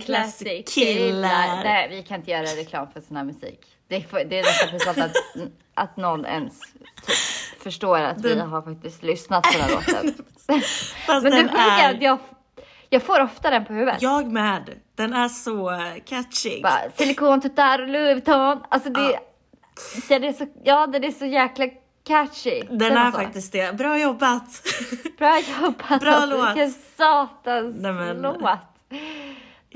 Classic killar. Nej, vi kan inte göra reklam för sån här musik. Det är, för, det är nästan sånt att, att någon ens typ förstår att vi har faktiskt lyssnat på den här låten. Fast Men den är att jag, jag får ofta den på huvudet. Jag med. Den är så catchy. Bara, Silikontuttar och Louis Vuitton. Alltså det, den är så, ja den är så jäkla catchy. Den är alltså. faktiskt det. Bra jobbat. Bra jobbat Bra alltså. låt. Vilken satans Nej, men- låt.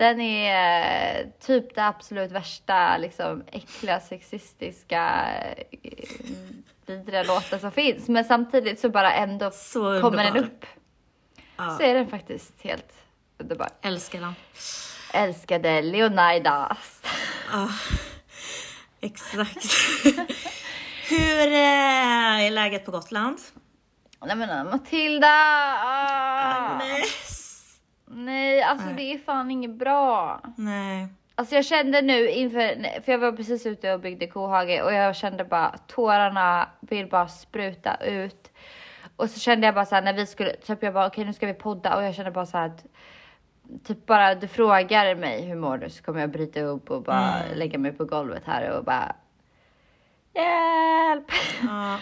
Den är eh, typ det absolut värsta, liksom äckliga, sexistiska, eh, vidriga låten som finns. Men samtidigt så bara ändå Så kommer den upp. Så är den faktiskt helt underbar. Älskar den. Älskade Leonidas. Exakt. Hur eh, är läget på Gotland? Nej men Matilda! Ah. Agnes. Nej, alltså det är fan inget bra. Nej. Alltså jag kände nu inför, för jag var precis ute och byggde kohage och jag kände bara tårarna vill bara spruta ut. Och så kände jag bara så här när vi skulle, typ jag bara okej nu ska vi podda och jag kände bara så här att typ bara du frågar mig hur mår du så kommer jag bryta upp och bara lägga mig på golvet här och bara hjälp. Ja.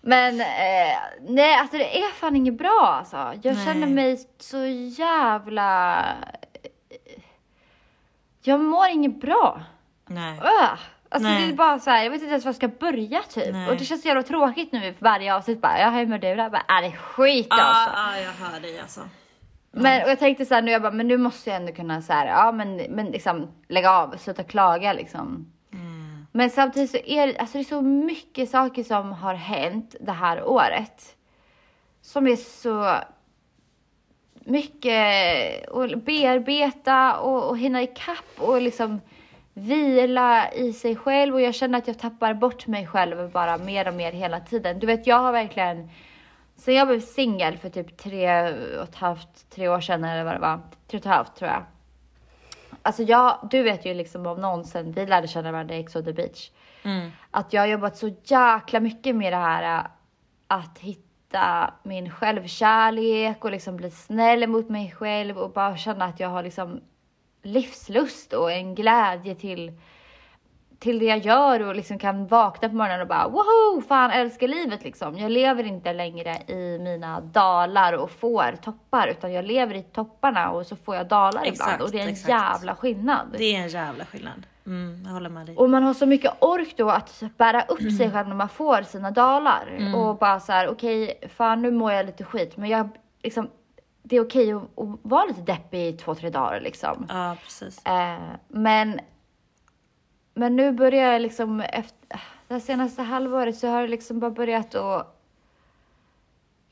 Men eh, nej, alltså det är fan inget bra alltså. Jag Nej. känner mig så jävla... Jag mår inget bra. Nej. Öh! Alltså Nej. det är bara så här, jag vet inte ens var jag ska börja typ. Nej. Och det känns så jävla tråkigt nu för varje avsnitt bara, ja hur mår du? Jag bara, äh, det är skit Ja, alltså. ja, jag hör dig alltså. Men och jag tänkte så här nu, jag bara, men nu måste jag ändå kunna så här, ja men, men liksom lägga av, sluta klaga liksom. Men samtidigt så är det, alltså det är så mycket saker som har hänt det här året. Som är så mycket att bearbeta och, och hinna ikapp och liksom vila i sig själv och jag känner att jag tappar bort mig själv bara mer och mer hela tiden. Du vet, jag har verkligen Sen jag blev singel för typ tre och ett halvt, tre år sedan eller vad det var. Tre och ett halvt tror jag. Alltså jag, du vet ju liksom om någon sen vi lärde känna varandra i Ex on the beach. Att jag har jobbat så jäkla mycket med det här äh, att hitta min självkärlek och liksom bli snäll mot mig själv och bara känna att jag har liksom livslust och en glädje till till det jag gör och liksom kan vakna på morgonen och bara woho, fan älskar livet liksom. Jag lever inte längre i mina dalar och får toppar utan jag lever i topparna och så får jag dalar Exakt, ibland och det är en exakt. jävla skillnad. Det är en jävla skillnad. Mm, jag håller med dig. Och man har så mycket ork då att bära upp sig själv när man får sina dalar och bara så här okej, fan nu mår jag lite skit men jag liksom det är okej att, att vara lite deppig i två, tre dagar liksom. Ja, precis. Eh, men, men nu börjar jag liksom efter det senaste halvåret så har det liksom bara börjat att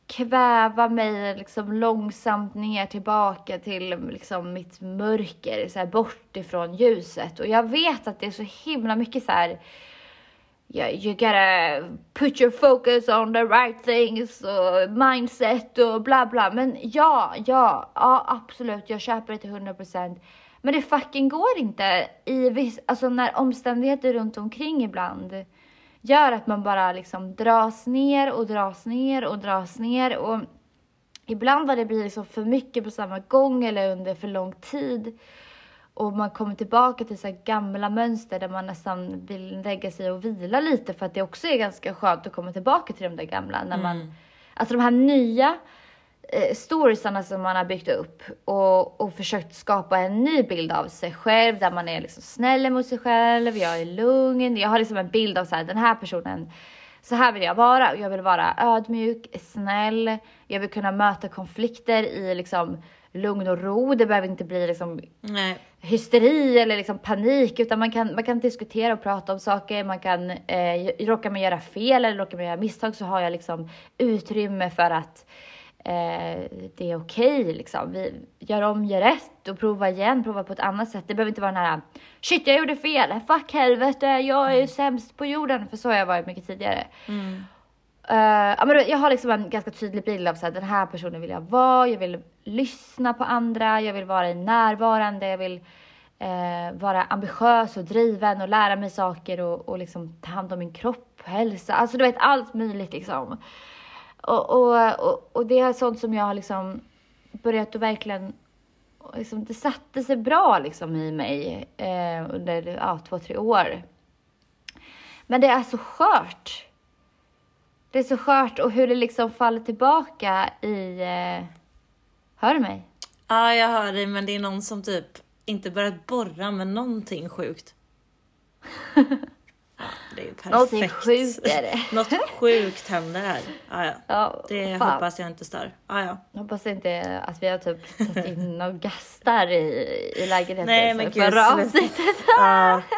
kväva mig liksom långsamt ner tillbaka till liksom mitt mörker, så här bort ifrån ljuset. Och jag vet att det är så himla mycket så här yeah, you gotta put your focus on the right things och mindset och bla bla. Men ja, ja, ja absolut, jag köper det till 100%. Men det fucking går inte i viss, alltså när omständigheter runt omkring ibland gör att man bara liksom dras ner och dras ner och dras ner och ibland vad det blir liksom för mycket på samma gång eller under för lång tid och man kommer tillbaka till så gamla mönster där man nästan vill lägga sig och vila lite för att det också är ganska skönt att komma tillbaka till de där gamla. När man, mm. Alltså de här nya eh, storiesarna som man har byggt upp och, och försökt skapa en ny bild av sig själv där man är liksom snäll mot sig själv, jag är lugn, jag har liksom en bild av så här, den här personen så här vill jag vara. Jag vill vara ödmjuk, snäll. Jag vill kunna möta konflikter i liksom lugn och ro. Det behöver inte bli liksom Nej. hysteri eller liksom panik, utan man kan, man kan diskutera och prata om saker. Man kan, eh, råkar man göra fel eller råkar man göra misstag så har jag liksom utrymme för att eh, det är okej okay, liksom. Vi gör om, gör rätt och prova igen, prova på ett annat sätt. Det behöver inte vara den här shit jag gjorde fel, fuck helvete, jag är mm. sämst på jorden. För så har jag varit mycket tidigare. Mm. Uh, men jag har liksom en ganska tydlig bild av så här, den här personen vill jag vara, jag vill lyssna på andra, jag vill vara närvarande, jag vill uh, vara ambitiös och driven och lära mig saker och, och liksom ta hand om min kropp och hälsa. Alltså du vet allt möjligt liksom. Och, och, och, och det är sånt som jag har liksom börjat att verkligen liksom, det satte sig bra liksom i mig uh, under ja, två, tre år. Men det är så skört det är så skört och hur det liksom faller tillbaka i... Eh... Hör du mig? Ja, jag hör dig, men det är någon som typ inte börjat borra med någonting sjukt. Ja, det är perfekt. Någonting sjukt är det. Något sjukt händer här. Ja, ja. ja det fan. hoppas jag inte stör. Ja, ja. Jag hoppas inte att vi har typ tagit in några gastar i, i lägenheten. Nej, men gud. Förra avsnittet. Ja.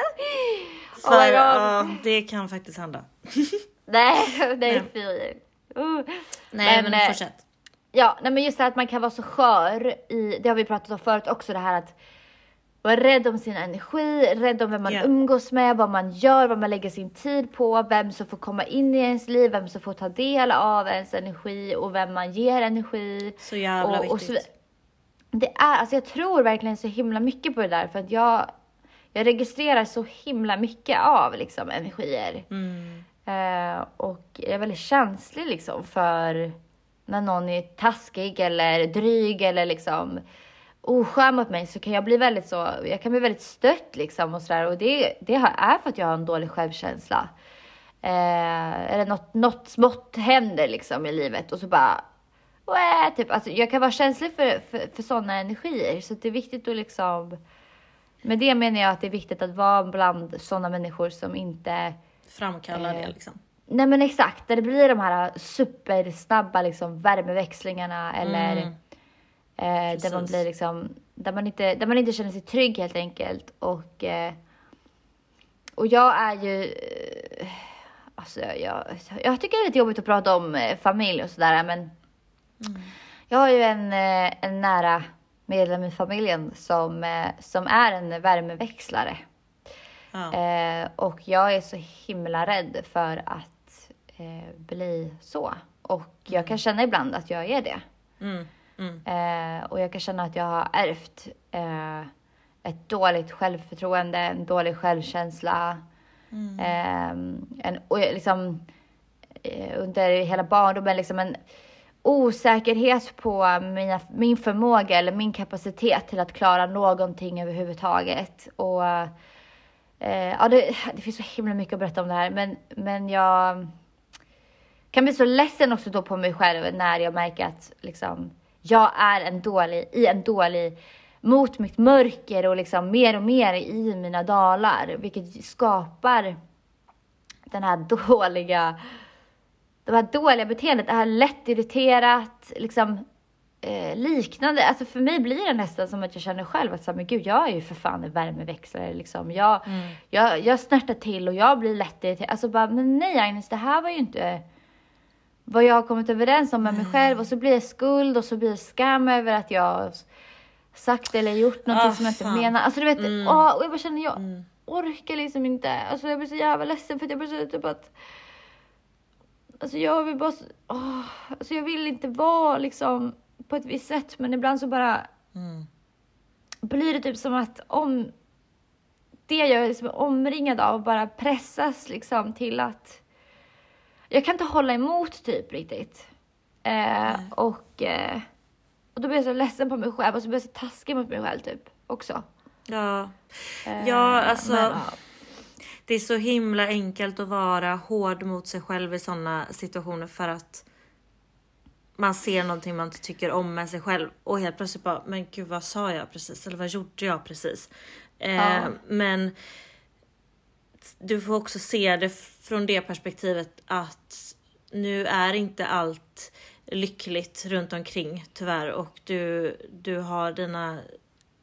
För, oh ja, det kan faktiskt hända. Nej, det är fy. Uh. Nej, men, men eh, fortsätt. Ja, nej, men just det här att man kan vara så skör i, det har vi pratat om förut också, det här att vara rädd om sin energi, rädd om vem man yeah. umgås med, vad man gör, vad man lägger sin tid på, vem som får komma in i ens liv, vem som får ta del av ens energi och vem man ger energi. Så jävla och, viktigt. Och så, det är, alltså jag tror verkligen så himla mycket på det där för att jag, jag registrerar så himla mycket av liksom energier. Mm. Eh, och jag är väldigt känslig liksom för när någon är taskig eller dryg eller liksom oskön mot mig så kan jag bli väldigt så, jag kan bli väldigt stött liksom och sådär och det, det är för att jag har en dålig självkänsla. Eh, eller något, något smått händer liksom i livet och så bara Wah, typ, alltså, jag kan vara känslig för, för, för sådana energier så det är viktigt att liksom med det menar jag att det är viktigt att vara bland sådana människor som inte framkallar eh, det liksom. Nej men exakt, där det blir de här supersnabba liksom värmeväxlingarna eller mm. Eh, där man blir liksom, där man, inte, där man inte känner sig trygg helt enkelt. Och, eh, och jag är ju, eh, alltså jag, jag tycker det är lite jobbigt att prata om eh, familj och sådär men mm. jag har ju en, eh, en nära medlem i familjen som, som är en värmeväxlare. Eh, och jag är så himla rädd för att eh, bli så. Och jag kan mm. känna ibland att jag är det. Mm. Mm. Eh, och jag kan känna att jag har ärvt eh, ett dåligt självförtroende, en dålig självkänsla. Mm. Eh, en, och liksom, eh, under hela barndomen liksom en osäkerhet på mina, min förmåga eller min kapacitet till att klara någonting överhuvudtaget. Och Eh, ja, det, det, finns så himla mycket att berätta om det här, men, men jag kan bli så ledsen också då på mig själv när jag märker att liksom, jag är en dålig, i en dålig, mot mitt mörker och liksom mer och mer i mina dalar, vilket skapar den här dåliga, det här dåliga beteendet, det här lättirriterat, liksom eh, liknande. Alltså för mig blir det nästan som att jag känner själv att så här, men gud, jag är ju för fan en värmeväxlare liksom. Jag, mm. jag, jag snärtar till och jag blir lätt irriterad. Alltså bara, men nej Agnes, det här var ju inte vad jag har kommit överens om med mig själv och så blir det skuld och så blir det skam över att jag sagt eller gjort någonting oh, som jag inte fan. menar. Alltså du vet, mm. åh, och jag bara känner, jag mm. orkar liksom inte. Alltså jag blir så jävla ledsen för att jag bara känner typ att Alltså jag vill bara, åh, alltså jag vill inte vara liksom på ett visst sätt, men ibland så bara mm. blir det typ som att om det jag är liksom omringad av bara pressas liksom till att jag kan inte hålla emot typ riktigt. Eh, och, eh, och då blir jag så ledsen på mig själv och så blir jag så taskig mot mig själv typ också. Ja, Eh, ja alltså. men, ja. Det är så himla enkelt att vara hård mot sig själv i sådana situationer för att man ser någonting man inte tycker om med sig själv och helt plötsligt bara, men gud vad sa jag precis? Eller vad gjorde jag precis? Eh, Ja. Men du får också se det från det perspektivet att nu är inte allt lyckligt runt omkring tyvärr. Och du, du har dina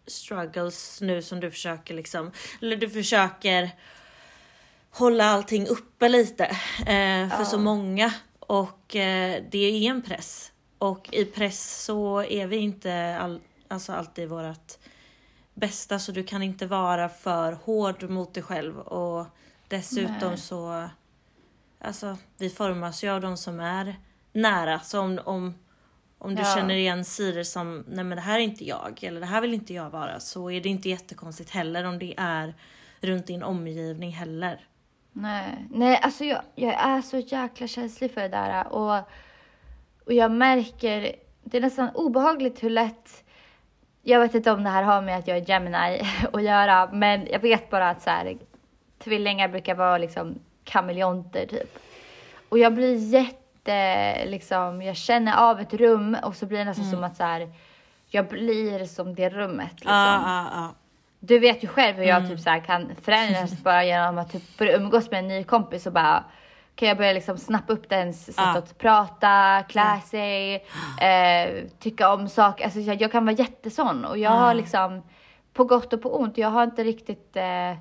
struggles nu som du försöker liksom, eller du försöker hålla allting uppe lite eh, för så många. Och eh, det är en press. Och i press så är vi inte all, alltså alltid vårat bästa så du kan inte vara för hård mot dig själv. Och dessutom Nej. så alltså vi formas ju av de som är nära så om, om om du Ja. känner igen sidor som, nej men det här är inte jag, eller det här vill inte jag vara, så är det inte jättekonstigt heller om det är runt din omgivning heller. Nej, nej alltså jag, jag är så jäkla känslig för det där och, och jag märker, det är nästan obehagligt hur lätt, jag vet inte om det här har med att jag är Gemini att göra, men jag vet bara att så här, tvillingar brukar vara liksom kameleonter typ. Och jag blir jätte, liksom, jag känner av ett rum och så blir det nästan som att så här, jag blir som det rummet liksom. Ja, ja, ja. Du vet ju själv hur jag Mm. typ så kan förändras bara genom att typ börja umgås med en ny kompis och bara kan jag börja liksom snappa upp dens sätt Ja. att prata, klä sig, eh, tycka om saker. Alltså jag, jag kan vara jättesån och jag har liksom på gott och på ont. Jag har inte riktigt eh,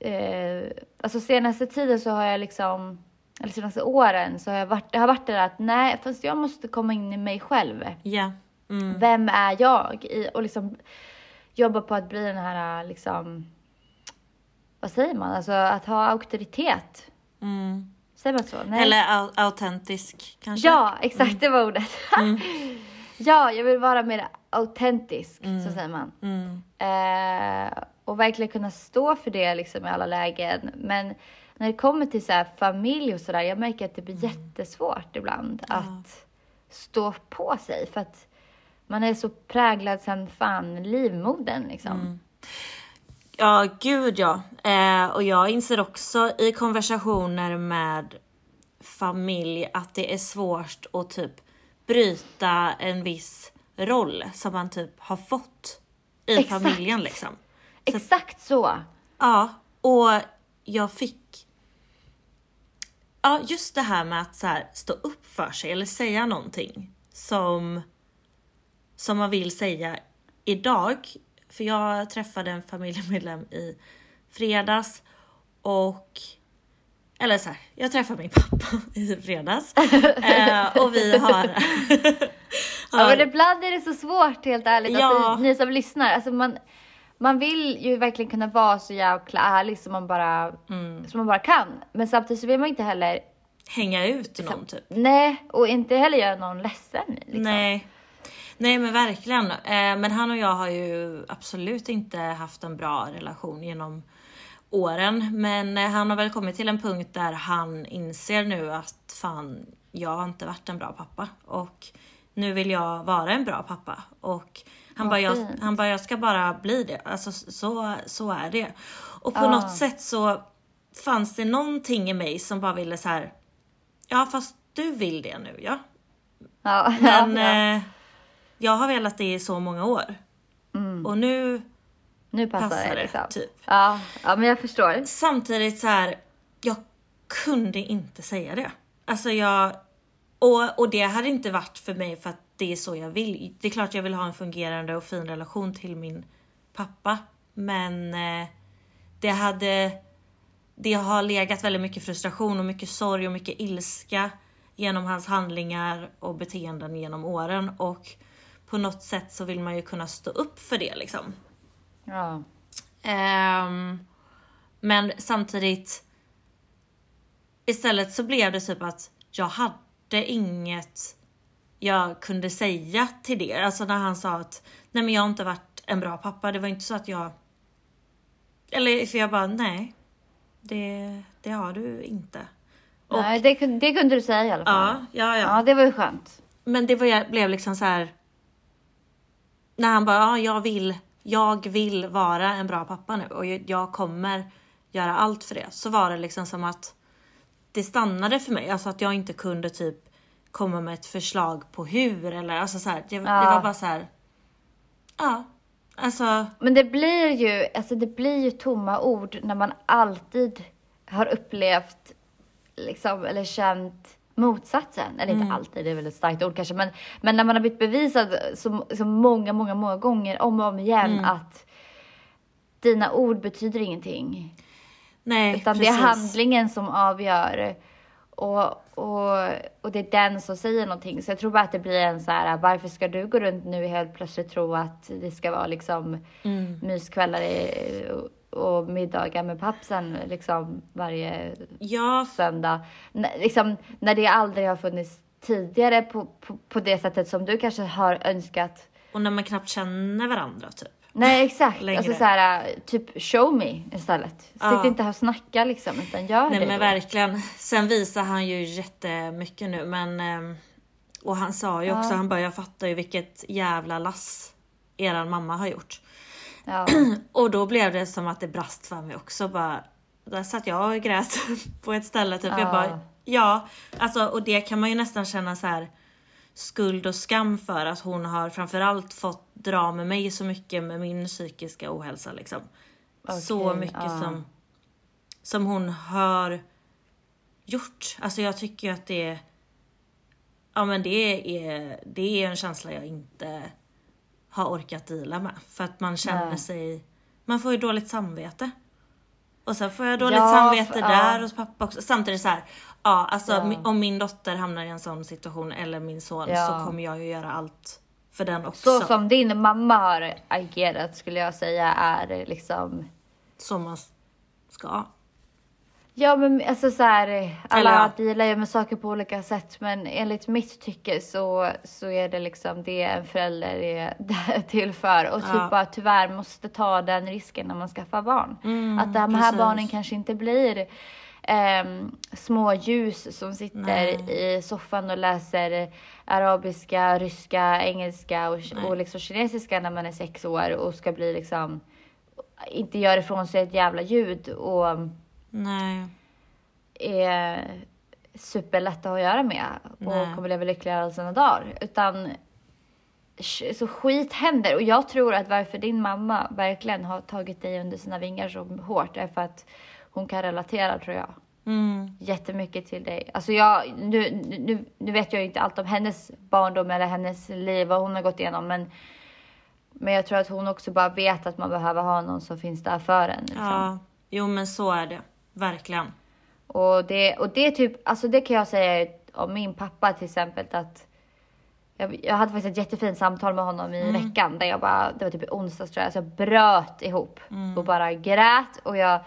eh, alltså senaste tiden så har jag liksom eller senaste åren så har jag varit, det har varit det där att nej, fast jag måste komma in i mig själv. Ja. Mm. Vem är jag? I, och liksom jobba på att bli den här liksom, vad säger man, alltså att ha auktoritet. Mm. Säger man så? Nej. Eller au- autentisk kanske? Ja, exakt det var ordet. ja, jag vill vara mer autentisk, så säger man. Mm. Eh, och verkligen kunna stå för det liksom i alla lägen. Men när det kommer till så här familj och sådär, jag märker att det blir jättesvårt ibland att stå på sig. För att man är så präglad sen fan livmodern liksom. Ja, gud ja. Eh, och jag inser också i konversationer med familj att det är svårt att typ bryta en viss roll som man typ har fått i Exakt. familjen liksom. Exakt så. ja, och jag fick Ja, just det här med att så här, stå upp för sig eller säga någonting som, som man vill säga idag. För jag träffade en familjemedlem i fredags och eller så här, jag träffade min pappa i fredags eh, och vi har... Ja, men ibland är det så svårt helt ärligt. Ja. Alltså, ni som lyssnar, alltså man, man vill ju verkligen kunna vara så jäkla ärlig som man bara, Mm. som man bara kan. Men samtidigt så vill man inte heller, hänga ut någon typ. nej, och inte heller göra någon ledsen. Liksom. Nej. Nej men verkligen. Eh, men han och jag har ju absolut inte haft en bra relation genom åren. Men eh, han har väl kommit till en punkt där han inser nu att fan, jag har inte varit en bra pappa. Och nu vill jag vara en bra pappa. Och han, bara, jag, han bara, jag ska bara bli det. Alltså så, så är det. Och på Ja. något sätt så fanns det någonting i mig som bara ville så här. Ja fast du vill det nu ja. Ja, Men ja. eh, jag har velat det i så många år. Och nu nu passar, passar det, liksom. typ. Ja, ja, men jag förstår. samtidigt så här, jag kunde inte säga det. Alltså jag, och, och det hade inte varit för mig för att det är så jag vill. Det är klart jag vill ha en fungerande och fin relation till min pappa. Men eh, det hade, det har legat väldigt mycket frustration och mycket sorg och mycket ilska genom hans handlingar och beteenden genom åren och på något sätt så vill man ju kunna stå upp för det liksom. Ja. Ehm, men samtidigt istället så blev det typ att jag hade inget jag kunde säga till det. Alltså när han sa att nej men jag har inte varit en bra pappa. Det var inte så att jag... Eller för jag bara, nej. Det, det har du inte. Och, Nej, det, det kunde du säga i alla fall. ja, ja, ja. Ja, det var ju skönt. Men det var, blev liksom så här. När han bara, ja, jag vill, jag vill vara en bra pappa nu och jag, jag kommer göra allt för det. Så var det liksom som att det stannade för mig. Alltså att jag inte kunde typ komma med ett förslag på hur eller alltså så här. Det, det Ja. var bara så här. Ja, alltså. Men det blir ju, alltså det blir ju tomma ord när man alltid har upplevt liksom, eller känt motsatsen. Eller inte alltid, det är väl ett starkt ord kanske, men, men när man har blivit bevisad så, så många, många, många gånger om och om igen att dina ord betyder ingenting. Nej, Utan precis. det är handlingen som avgör. Och, och, och det är den som säger någonting. Så jag tror bara att det blir en så här, varför ska du gå runt nu helt plötsligt tro att det ska vara liksom Mm. myskvällar i, och, och middagar med pappsen liksom varje Ja, söndag. N- liksom, när det aldrig har funnits tidigare på, på, på det sättet som du kanske har önskat. och när man knappt känner varandra typ. Nej exakt, Längre. alltså så här, typ show me istället. Sitt Ja. inte här och snacka liksom, utan gör Nej det. men då. verkligen. Sen visar han ju jättemycket nu men ehm, och han sa ju också, han bara jag fattar ju vilket jävla lass eran mamma har gjort. Ja. Och då blev det som att det brast för mig också bara. Där satt jag och grät på ett ställe typ. Jag Ja. bara ja, alltså och det kan man ju nästan känna så här skuld och skam för att hon har framförallt fått dra med mig så mycket med min psykiska ohälsa liksom. så Okej, mycket ja. som som hon har gjort. Alltså jag tycker att det Ja men det är, det är en känsla jag inte har orkat deala med. För att man känner Nej. sig, man får ju dåligt samvete. Och sen får jag dåligt Ja, samvete för- där ja. hos pappa också. Samtidigt så här, ja alltså Ja. om min dotter hamnar i en sån situation eller min son Ja. så kommer jag ju göra allt för den också. Så som din mamma har agerat skulle jag säga är liksom Som man ska. Ja men alltså så här, alla ja. dealar ju med saker på olika sätt men enligt mitt tycke så, så är det liksom det en förälder är till för och typ Ja. bara tyvärr måste ta den risken när man skaffar barn. Mm, att de här precis. barnen kanske inte blir ehm, små ljus som sitter Nej. i soffan och läser arabiska, ryska, engelska och, Nej. och liksom kinesiska när man är sex år och ska bli liksom inte göra ifrån sig ett jävla ljud och Nej. är superlätta att göra med och Nej. kommer leva lyckliga alla sina dagar. Utan så skit händer och jag tror att varför din mamma verkligen har tagit dig under sina vingar så hårt är för att hon kan relatera tror jag Mm. jättemycket till dig. Alltså jag, nu, nu, nu vet jag ju inte allt om hennes barndom eller hennes liv, vad hon har gått igenom men men jag tror att hon också bara vet att man behöver ha någon som finns där för en. Liksom. Ja, jo men så är det. Verkligen. Och det, och det typ, alltså det kan jag säga om min pappa till exempel att jag, jag hade faktiskt ett jättefint samtal med honom i veckan där jag bara, det var typ i onsdags tror jag, så jag bröt ihop och bara grät och jag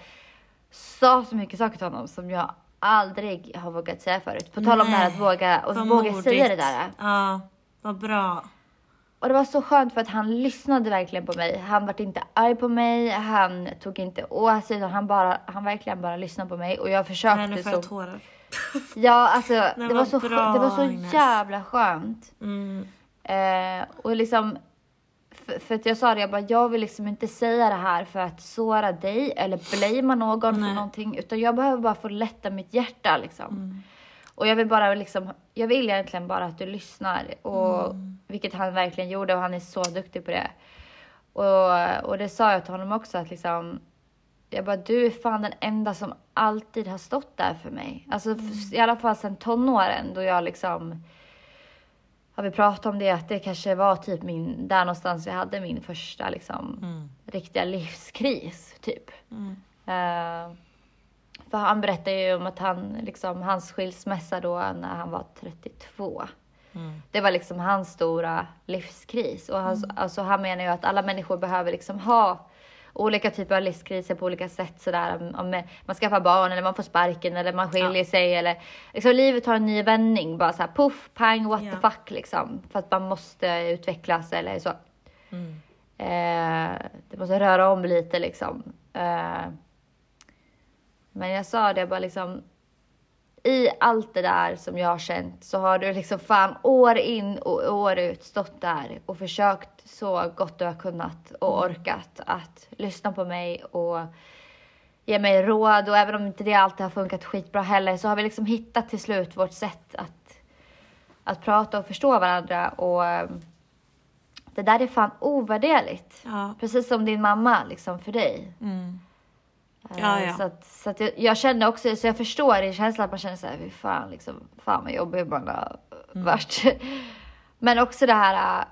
sa så mycket saker till honom som jag aldrig har vågat säga förut. På tal om det här att våga, och våga modigt. säga det där. Ja, vad bra. Och det var så skönt för att han lyssnade verkligen på mig. Han var inte arg på mig, han tog inte åt sig utan han bara, han verkligen bara lyssnade på mig och jag Nej, försökte nu får så jag tårar. Ja, alltså det vad var, så, bra, det var så jävla skönt. Mm. Eh, och liksom, för, för att jag sa det, jag bara, jag vill liksom inte säga det här för att såra dig eller blamea någon för Nej. någonting, utan jag behöver bara få lätta mitt hjärta liksom. Mm. Och jag vill bara liksom, jag vill egentligen bara att du lyssnar, och, Mm. vilket han verkligen gjorde och han är så duktig på det. Och, och det sa jag till honom också att liksom, jag bara, du är fan den enda som alltid har stått där för mig. Alltså f- i alla fall sedan tonåren då jag liksom har vi pratat om det, att det kanske var typ min, där någonstans jag hade min första liksom riktiga livskris typ. Eh, för han berättade ju om att han, liksom, hans skilsmässa då när han var 32. Det var liksom hans stora livskris. Och han, alltså, han menar ju att alla människor behöver liksom ha olika typer av livskriser på olika sätt. Sådär. Om, man skaffar barn eller man får sparken eller man skiljer sig. Eller, liksom, livet tar en ny vändning. Bara så här puff, pang, what Ja. the fuck liksom. För att man måste utvecklas eller så. Eh, det måste röra om lite liksom. Eh, men jag sa det bara liksom, i allt det där som jag har känt så har du liksom fan år in och år ut stått där och försökt så gott du har kunnat och orkat att lyssna på mig och ge mig råd och även om inte det alltid har funkat skitbra heller så har vi liksom hittat till slut vårt sätt att, att prata och förstå varandra och um, det där är fan ovärderligt. Ja. Precis som din mamma liksom för dig. Mm. Eh, Ja, ja. Så, att, så att jag, jag kände också, så jag förstår din känsla att man känner såhär, fy fan liksom, fan vad jobbig man har Mm. varit. Men också det här, äh,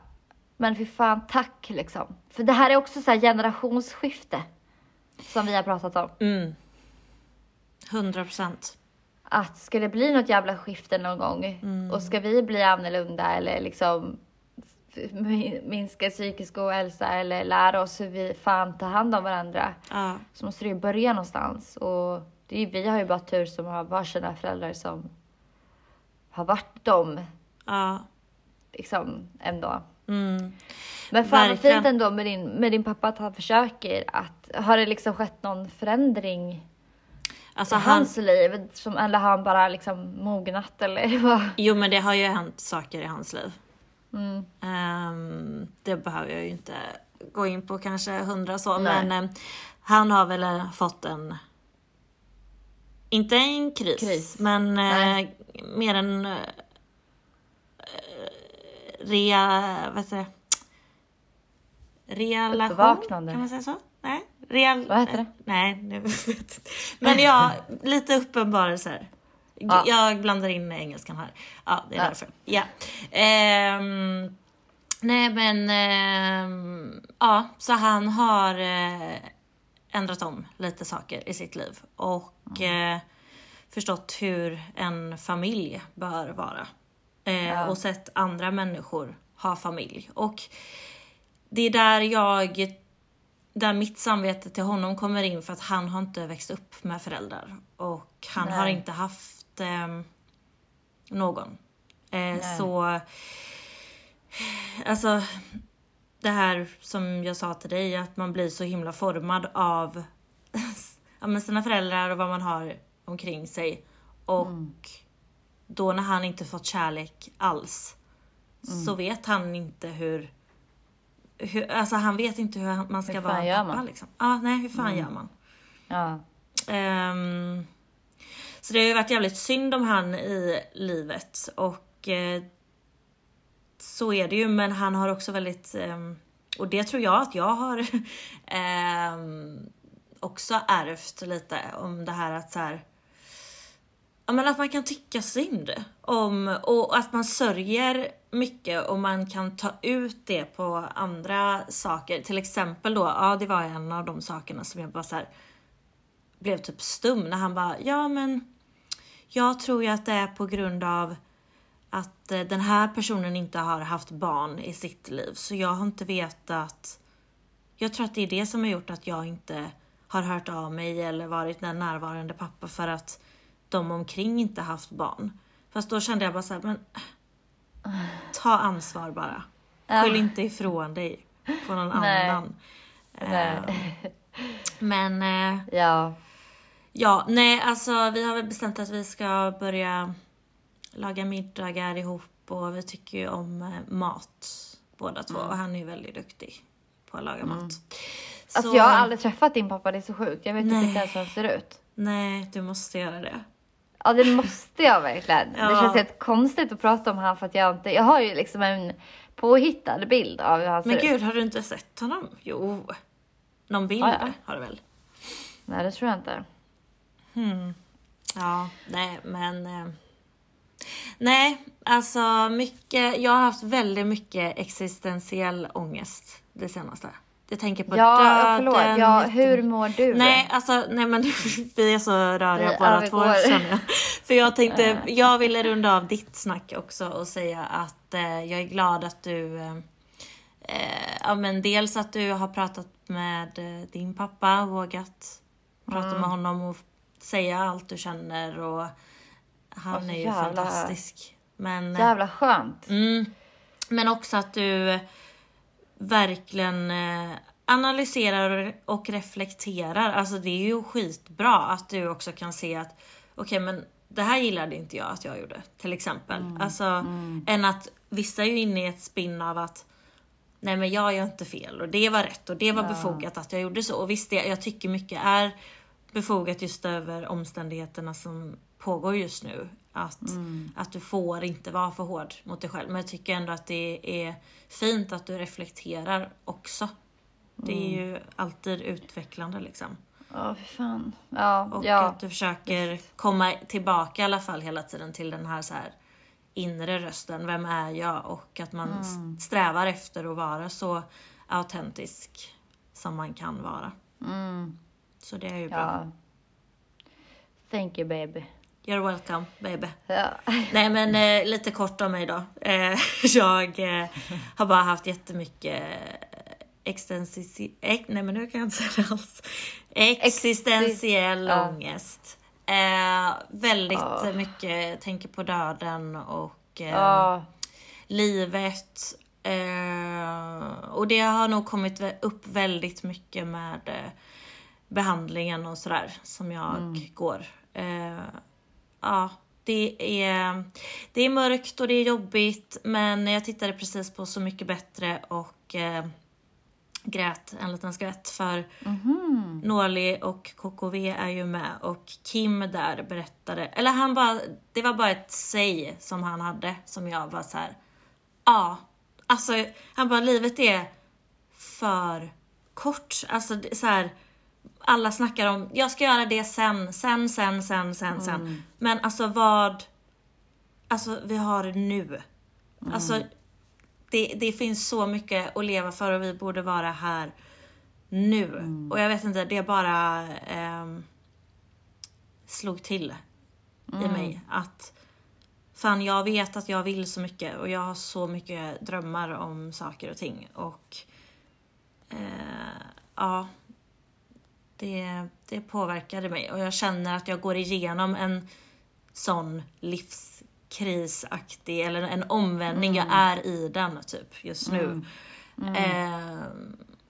men fy fan tack liksom. För det här är också så här generationsskifte. Som vi har pratat om. Mm. 100 procent. Att ska det bli något jävla skifte någon gång Mm. och ska vi bli annorlunda eller liksom minska psykisk ohälsa eller lära oss hur vi fan tar hand om varandra. Ja. så måste det ju börja någonstans. Och det är, vi har ju bara tur som har varsina föräldrar som har varit dem Ja. liksom ändå. Mm. Men fan vad fint ändå med din, med din pappa att han försöker att, har det liksom skett någon förändring Alltså i han, hans liv? Som, eller har han bara liksom mognat eller vad? jo men det har ju hänt saker i hans liv. Mm. Det behöver jag ju inte gå in på kanske hundra så, Nej. men ehm, han har väl eh, fått en, inte en kris, Kris. men Nej. mer en eh, rea, vad heter det? Relation? Kan man säga så? Nej? Real, Vad heter det? Nej, nu vet. Men ja, lite uppenbarelser. Ja. Jag blandar in engelskan här. Ja, det är Ja. därför. Ja. Ehm, nej men, ehm, ja, så han har eh, ändrat om lite saker i sitt liv och eh, förstått hur en familj bör vara. Eh, Och sett andra människor ha familj. Och det är där jag där mitt samvete till honom kommer in för att han har inte växt upp med föräldrar. Och han har Nej. inte haft ehm, någon. Eh, så, alltså det här som jag sa till dig, att man blir så himla formad av ja, men sina föräldrar och vad man har omkring sig. Och då när han inte fått kärlek alls så vet han inte hur, hur alltså han vet inte hur man ska Hur vara fan en gör pappa man? liksom. Ja, nej hur fan gör man? Ja. Ehm, så det har ju varit jävligt synd om han i livet och eh, så är det ju men han har också väldigt, eh, och det tror jag att jag har eh, också ärvt lite om det här att så här, Ja men att man kan tycka synd om och att man sörjer mycket och man kan ta ut det på andra saker. Till exempel då, ja det var en av de sakerna som jag bara så här, blev typ stum när han bara, ja men jag tror ju att det är på grund av att eh, den här personen inte har haft barn i sitt liv så jag har inte vetat jag tror att det är det som har gjort att jag inte har hört av mig eller varit den närvarande pappa för att de omkring inte haft barn. Fast då kände jag bara så här, men ta ansvar bara. Skyll inte ifrån dig på någon Nej. annan. Nej. Eh, Men eh, Ja. Ja, nej alltså vi har väl bestämt att vi ska börja laga middagar ihop och vi tycker ju om eh, mat båda två och han är ju väldigt duktig på att laga mat. Alltså Så- jag har aldrig träffat din pappa, det är så sjukt. Jag vet Nej. inte ens hur han ser ut. Nej, du måste göra det. Ja det måste jag verkligen. Det Ja. känns helt konstigt att prata om han för att jag inte, jag har ju liksom en påhittad bild av hur han ser Men ut. gud, har du inte sett honom? Jo. Någon bild Ja, ja. har du väl? Nej det tror jag inte. Ja, nej men... Eh, nej, alltså mycket... Jag har haft väldigt mycket existentiell ångest det senaste. Jag tänker på Ja, döden. förlåt. Ja, hur mår du? Nej, alltså nej men vi är så röriga Vi båda två känner jag. För jag tänkte, jag ville runda av ditt snack också och säga att eh, jag är glad att du eh, eh, ja men dels att du har pratat med eh, din pappa, vågat prata Mm. med honom och säga allt du känner och han Alltså, är ju jävla- fantastisk. Men, eh, Jävla skönt. Mm. Men också att du verkligen eh, analyserar och reflekterar. Alltså det är ju skitbra att du också kan se att okej okay, men det här gillade inte jag att jag gjorde, till exempel. Mm. Alltså, mm. än att vissa är ju inne i ett spinn av att nej men jag gör inte fel och det var rätt och det var ja. befogat att jag gjorde så. Och visst, jag tycker mycket är befogat just över omständigheterna som pågår just nu. Att, mm. att du får inte vara för hård mot dig själv. Men jag tycker ändå att det är fint att du reflekterar också. Det är mm. ju alltid utvecklande liksom. Ja, för fan. Ja, och ja. att du försöker komma tillbaka i alla fall hela tiden till den här, så här inre rösten. Vem är jag? Och att man mm. strävar efter att vara så autentisk som man kan vara. Mm. Så det är ju bra. Ja. Thank you baby. You're welcome baby. Ja. Nej men eh, lite kort om mig då. Eh, jag eh, har bara haft jättemycket extensi... Ex, nej men nu kan jag inte säga det alls. Existentiell Exi ångest. Eh, väldigt oh. mycket tänker på döden och eh, oh. livet. Eh, och det har nog kommit upp väldigt mycket med eh, behandlingen och sådär som jag mm. går. Eh, ja, det är, det är mörkt och det är jobbigt men jag tittade precis på Så mycket bättre och eh, grät en liten skvätt för mm. Norli och KKV är ju med och Kim där berättade, eller han bara, det var bara ett säg som han hade som jag var så här. ja, alltså han bara livet är för kort, alltså så här, alla snackar om, jag ska göra det sen, sen, sen, sen, sen, sen. Mm. Men alltså vad, alltså vi har det nu. Mm. Alltså det, det finns så mycket att leva för och vi borde vara här nu. Mm. Och jag vet inte, det bara eh, slog till mm. i mig att fan jag vet att jag vill så mycket och jag har så mycket drömmar om saker och ting och eh, ja, det, det påverkade mig och jag känner att jag går igenom en sån livs krisaktig eller en omvändning. Mm. Jag är i den typ just nu. Mm. Mm. Eh,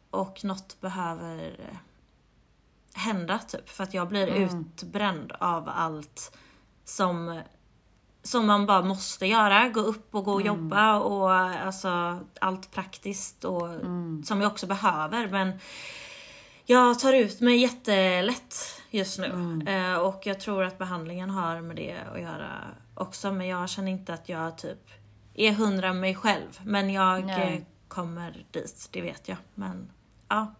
och något behöver hända typ för att jag blir mm. utbränd av allt som som man bara måste göra. Gå upp och gå och mm. jobba och alltså allt praktiskt och mm. som jag också behöver. Men jag tar ut mig jättelätt just nu. Mm. Eh, och jag tror att behandlingen har med det att göra också. Men jag känner inte att jag typ är hundra mig själv. Men jag Nej. Eh, kommer dit, det vet jag. Men ja.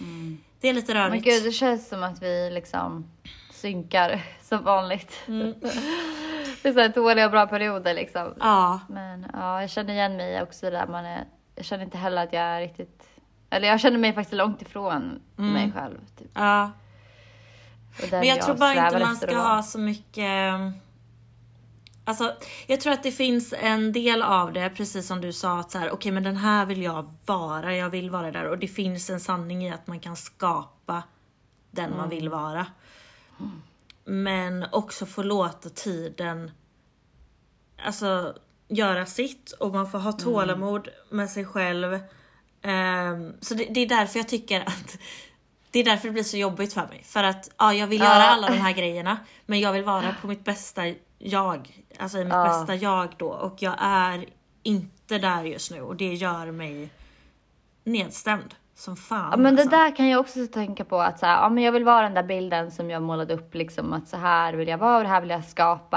Mm. Det är lite rörigt. Men gud, det känns som att vi liksom synkar som vanligt. Mm. det är så här dåliga och bra perioder liksom. Ja. Men ja, jag känner igen mig också där man är, jag känner inte heller att jag är riktigt, eller jag känner mig faktiskt långt ifrån mm. mig själv. Typ. Ja. Men jag, jag tror bara inte man ska ha så mycket Alltså, jag tror att det finns en del av det, precis som du sa, att så här, okej okay, men den här vill jag vara, jag vill vara där. Och det finns en sanning i att man kan skapa den mm. man vill vara. Mm. Men också få låta tiden alltså, göra sitt och man får ha mm. tålamod mm. med sig själv. Um, så det, det, är därför jag tycker att det är därför det blir så jobbigt för mig. För att ja, jag vill göra alla de här grejerna men jag vill vara på mitt bästa jag, alltså i mitt bästa jag då och jag är inte där just nu och det gör mig nedstämd som fan. Ja, men alltså. det där kan jag också tänka på att så här, ja, men jag vill vara den där bilden som jag målade upp liksom att så här vill jag vara och det här vill jag skapa.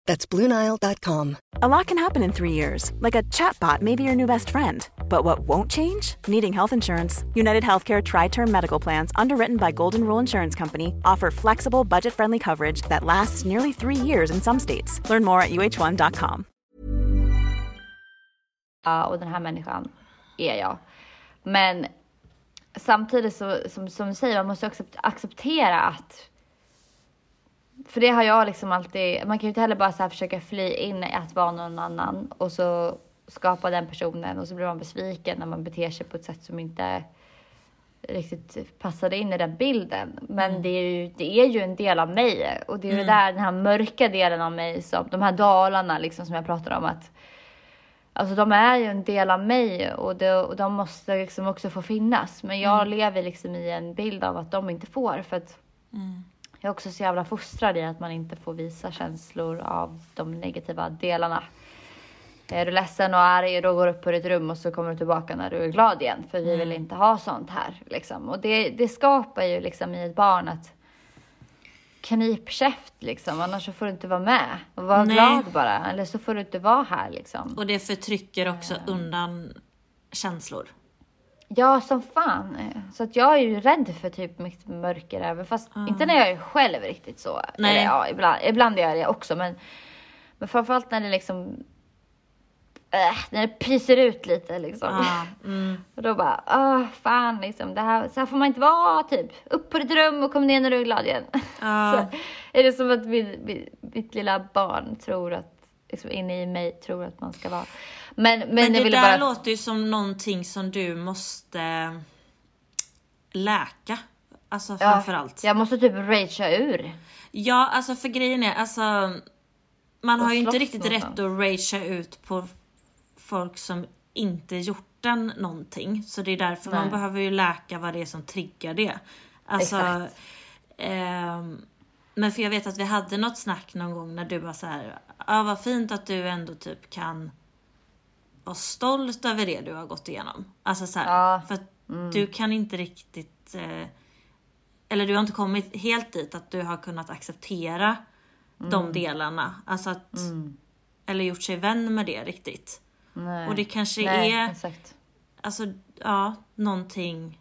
That's BlueNile.com. A lot can happen in three years, like a chatbot may be your new best friend. But what won't change? Needing health insurance. United Healthcare Tri Term Medical Plans, underwritten by Golden Rule Insurance Company, offer flexible, budget friendly coverage that lasts nearly three years in some states. Learn more at uh1.com. Ja, och den här människan är jag. Men samtidigt så, som, som du säger, man måste också acceptera att för det har jag liksom alltid, man kan ju inte heller bara så försöka fly in i att vara någon annan och så skapa den personen och så blir man besviken när man beter sig på ett sätt som inte riktigt passade in i den bilden. Men mm. det, är ju, det är ju en del av mig och det är mm. där den här mörka delen av mig som, de här dalarna liksom som jag pratar om att Alltså de är ju en del av mig och, det, och de måste liksom också få finnas. Men jag mm. lever liksom i en bild av att de inte får för att mm. Jag är också så jävla fostrad i att man inte får visa känslor av de negativa delarna. Är du ledsen och arg, då går du upp på ditt rum och så kommer du tillbaka när du är glad igen. För vi vill mm. inte ha sånt här. Liksom. Och det, det skapar ju liksom i ett barn att knip käft liksom, annars så får du inte vara med. Och vara glad bara, eller så får du inte vara här liksom. Och det förtrycker också mm. undan känslor. Ja, som fan. Så att jag är ju rädd för typ mitt mörker även fast mm. inte när jag är själv riktigt så. Nej. Eller ja, ibland, ibland är jag det också men, men framförallt när det liksom äh, när det pyser ut lite liksom. Ah, mm. Och då bara, åh fan liksom, det här, så här får man inte vara typ. Upp på ditt rum och kom ner när du är glad igen. Ah. så är det som att mitt, mitt, mitt lilla barn tror att, liksom inne i mig tror att man ska vara. Men, men, men det där bara... låter ju som någonting som du måste läka. Alltså framförallt. Ja, jag måste typ ragea ur. Ja, alltså för grejen är, alltså man och har ju inte riktigt rätt att ragea ut på folk som inte gjort den någonting. Så det är därför Nej. man behöver ju läka vad det är som triggar det. Alltså, eh, men för jag vet att vi hade något snack någon gång när du var så här, ja vad fint att du ändå typ kan vara stolt över det du har gått igenom. Alltså så här, ja. för att mm. du kan inte riktigt, eh, eller du har inte kommit helt dit att du har kunnat acceptera mm. de delarna. Alltså att, mm. eller gjort sig vän med det riktigt. Nej. Och det kanske Nej, är, exakt. alltså ja, någonting.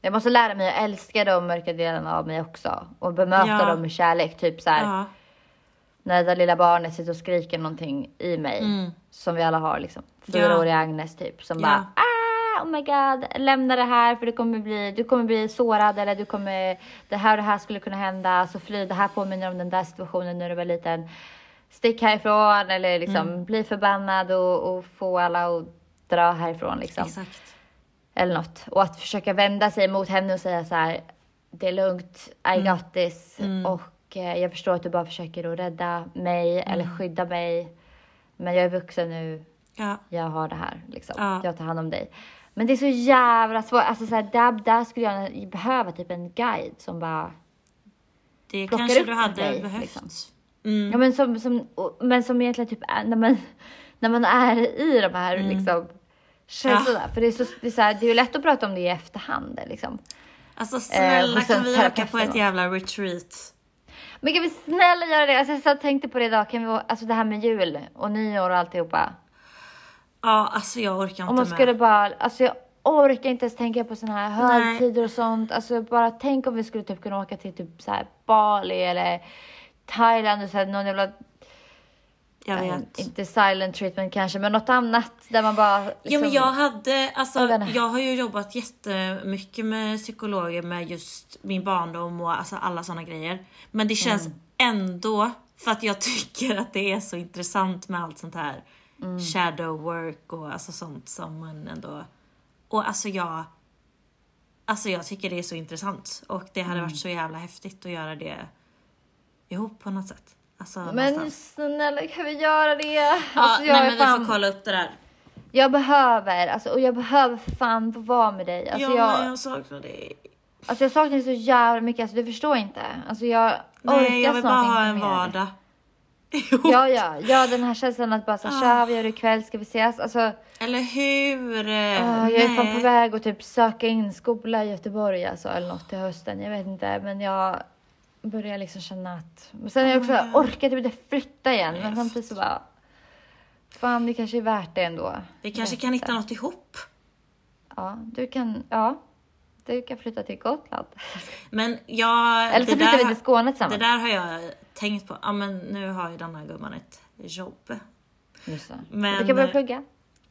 Jag måste lära mig att älska de mörka delarna av mig också och bemöta ja. dem med kärlek. Typ så här, ja. När det lilla barnet sitter och skriker någonting i mig mm. som vi alla har liksom. Fyraåriga ja. Agnes typ som bara ah, oh my god, lämna det här för det kommer bli, du kommer bli sårad eller du kommer, det här och det här skulle kunna hända, så fly, det här påminner om den där situationen när du var liten stick härifrån eller liksom mm. bli förbannad och, och, få alla att dra härifrån liksom. Exakt. Eller något. Och att försöka vända sig mot henne och säga så här, det är lugnt, I mm. got this. Mm. Och jag förstår att du bara försöker att rädda mig eller mm. skydda mig. Men jag är vuxen nu. Ja. Jag har det här liksom. Ja. Jag tar hand om dig. Men det är så jävla svårt. Alltså så här, där, där skulle jag behöva typ en guide som bara Det kanske du hade dig, behövt. Liksom. Mm. Ja, men, som, som, men som egentligen typ är, när man, när man är i de här mm. liksom, känslorna. Ja. För det är, så, det, är så här, det är ju lätt att prata om det i efterhand. Liksom. Alltså eh, snälla, eh, kan vi åka på ett jävla retreat? Men kan vi snälla göra det? Alltså, jag tänkte på det idag, kan vi, alltså det här med jul och nyår och alltihopa. Ja, alltså jag orkar inte Om man med. skulle bara, alltså jag orkar inte ens tänka på såna här högtider och sånt. Alltså bara tänk om vi skulle typ kunna åka till typ så här Bali eller Thailand och så här, någon jävla jag eh, vet. inte silent treatment kanske, men något annat där man bara... Liksom, ja men jag hade, alltså jag har ju jobbat jättemycket med psykologer med just min barndom och alltså alla sådana grejer. Men det känns mm. ändå, för att jag tycker att det är så intressant med allt sånt här mm. shadow work och alltså sånt som man ändå... Och alltså jag... Alltså jag tycker det är så intressant och det hade mm. varit så jävla häftigt att göra det ihop på något sätt. Alltså, men någonstans. snälla kan vi göra det? Ja, alltså, jag nej, men fan... vi får kolla upp det där. Jag behöver, alltså, och jag behöver fan få vara med dig. Alltså, ja, jag, men jag saknar dig. Alltså jag saknar dig så jävla mycket, alltså du förstår inte. Alltså jag Nej, jag vill bara ha en vardag. ja, ja, ja, den här känslan att bara så ah. tja, vi gör det ikväll, ska vi ses? Alltså, eller hur? Uh, jag är fan på väg att typ söka in skola i Göteborg alltså, eller något till hösten. Jag vet inte, men jag börjar liksom känna att... Men sen har jag också oh orkat typ inte flytta igen. Men samtidigt så bara... Fan, det kanske är värt det ändå. Vi kanske kan hitta något ihop. Ja, du kan... Ja. Du kan flytta till Gotland. Men jag... Eller så flyttar vi till Skåne tillsammans. Det där har jag tänkt på. Ja, men nu har ju denna gumman ett jobb. Just det. Men, du kan börja plugga.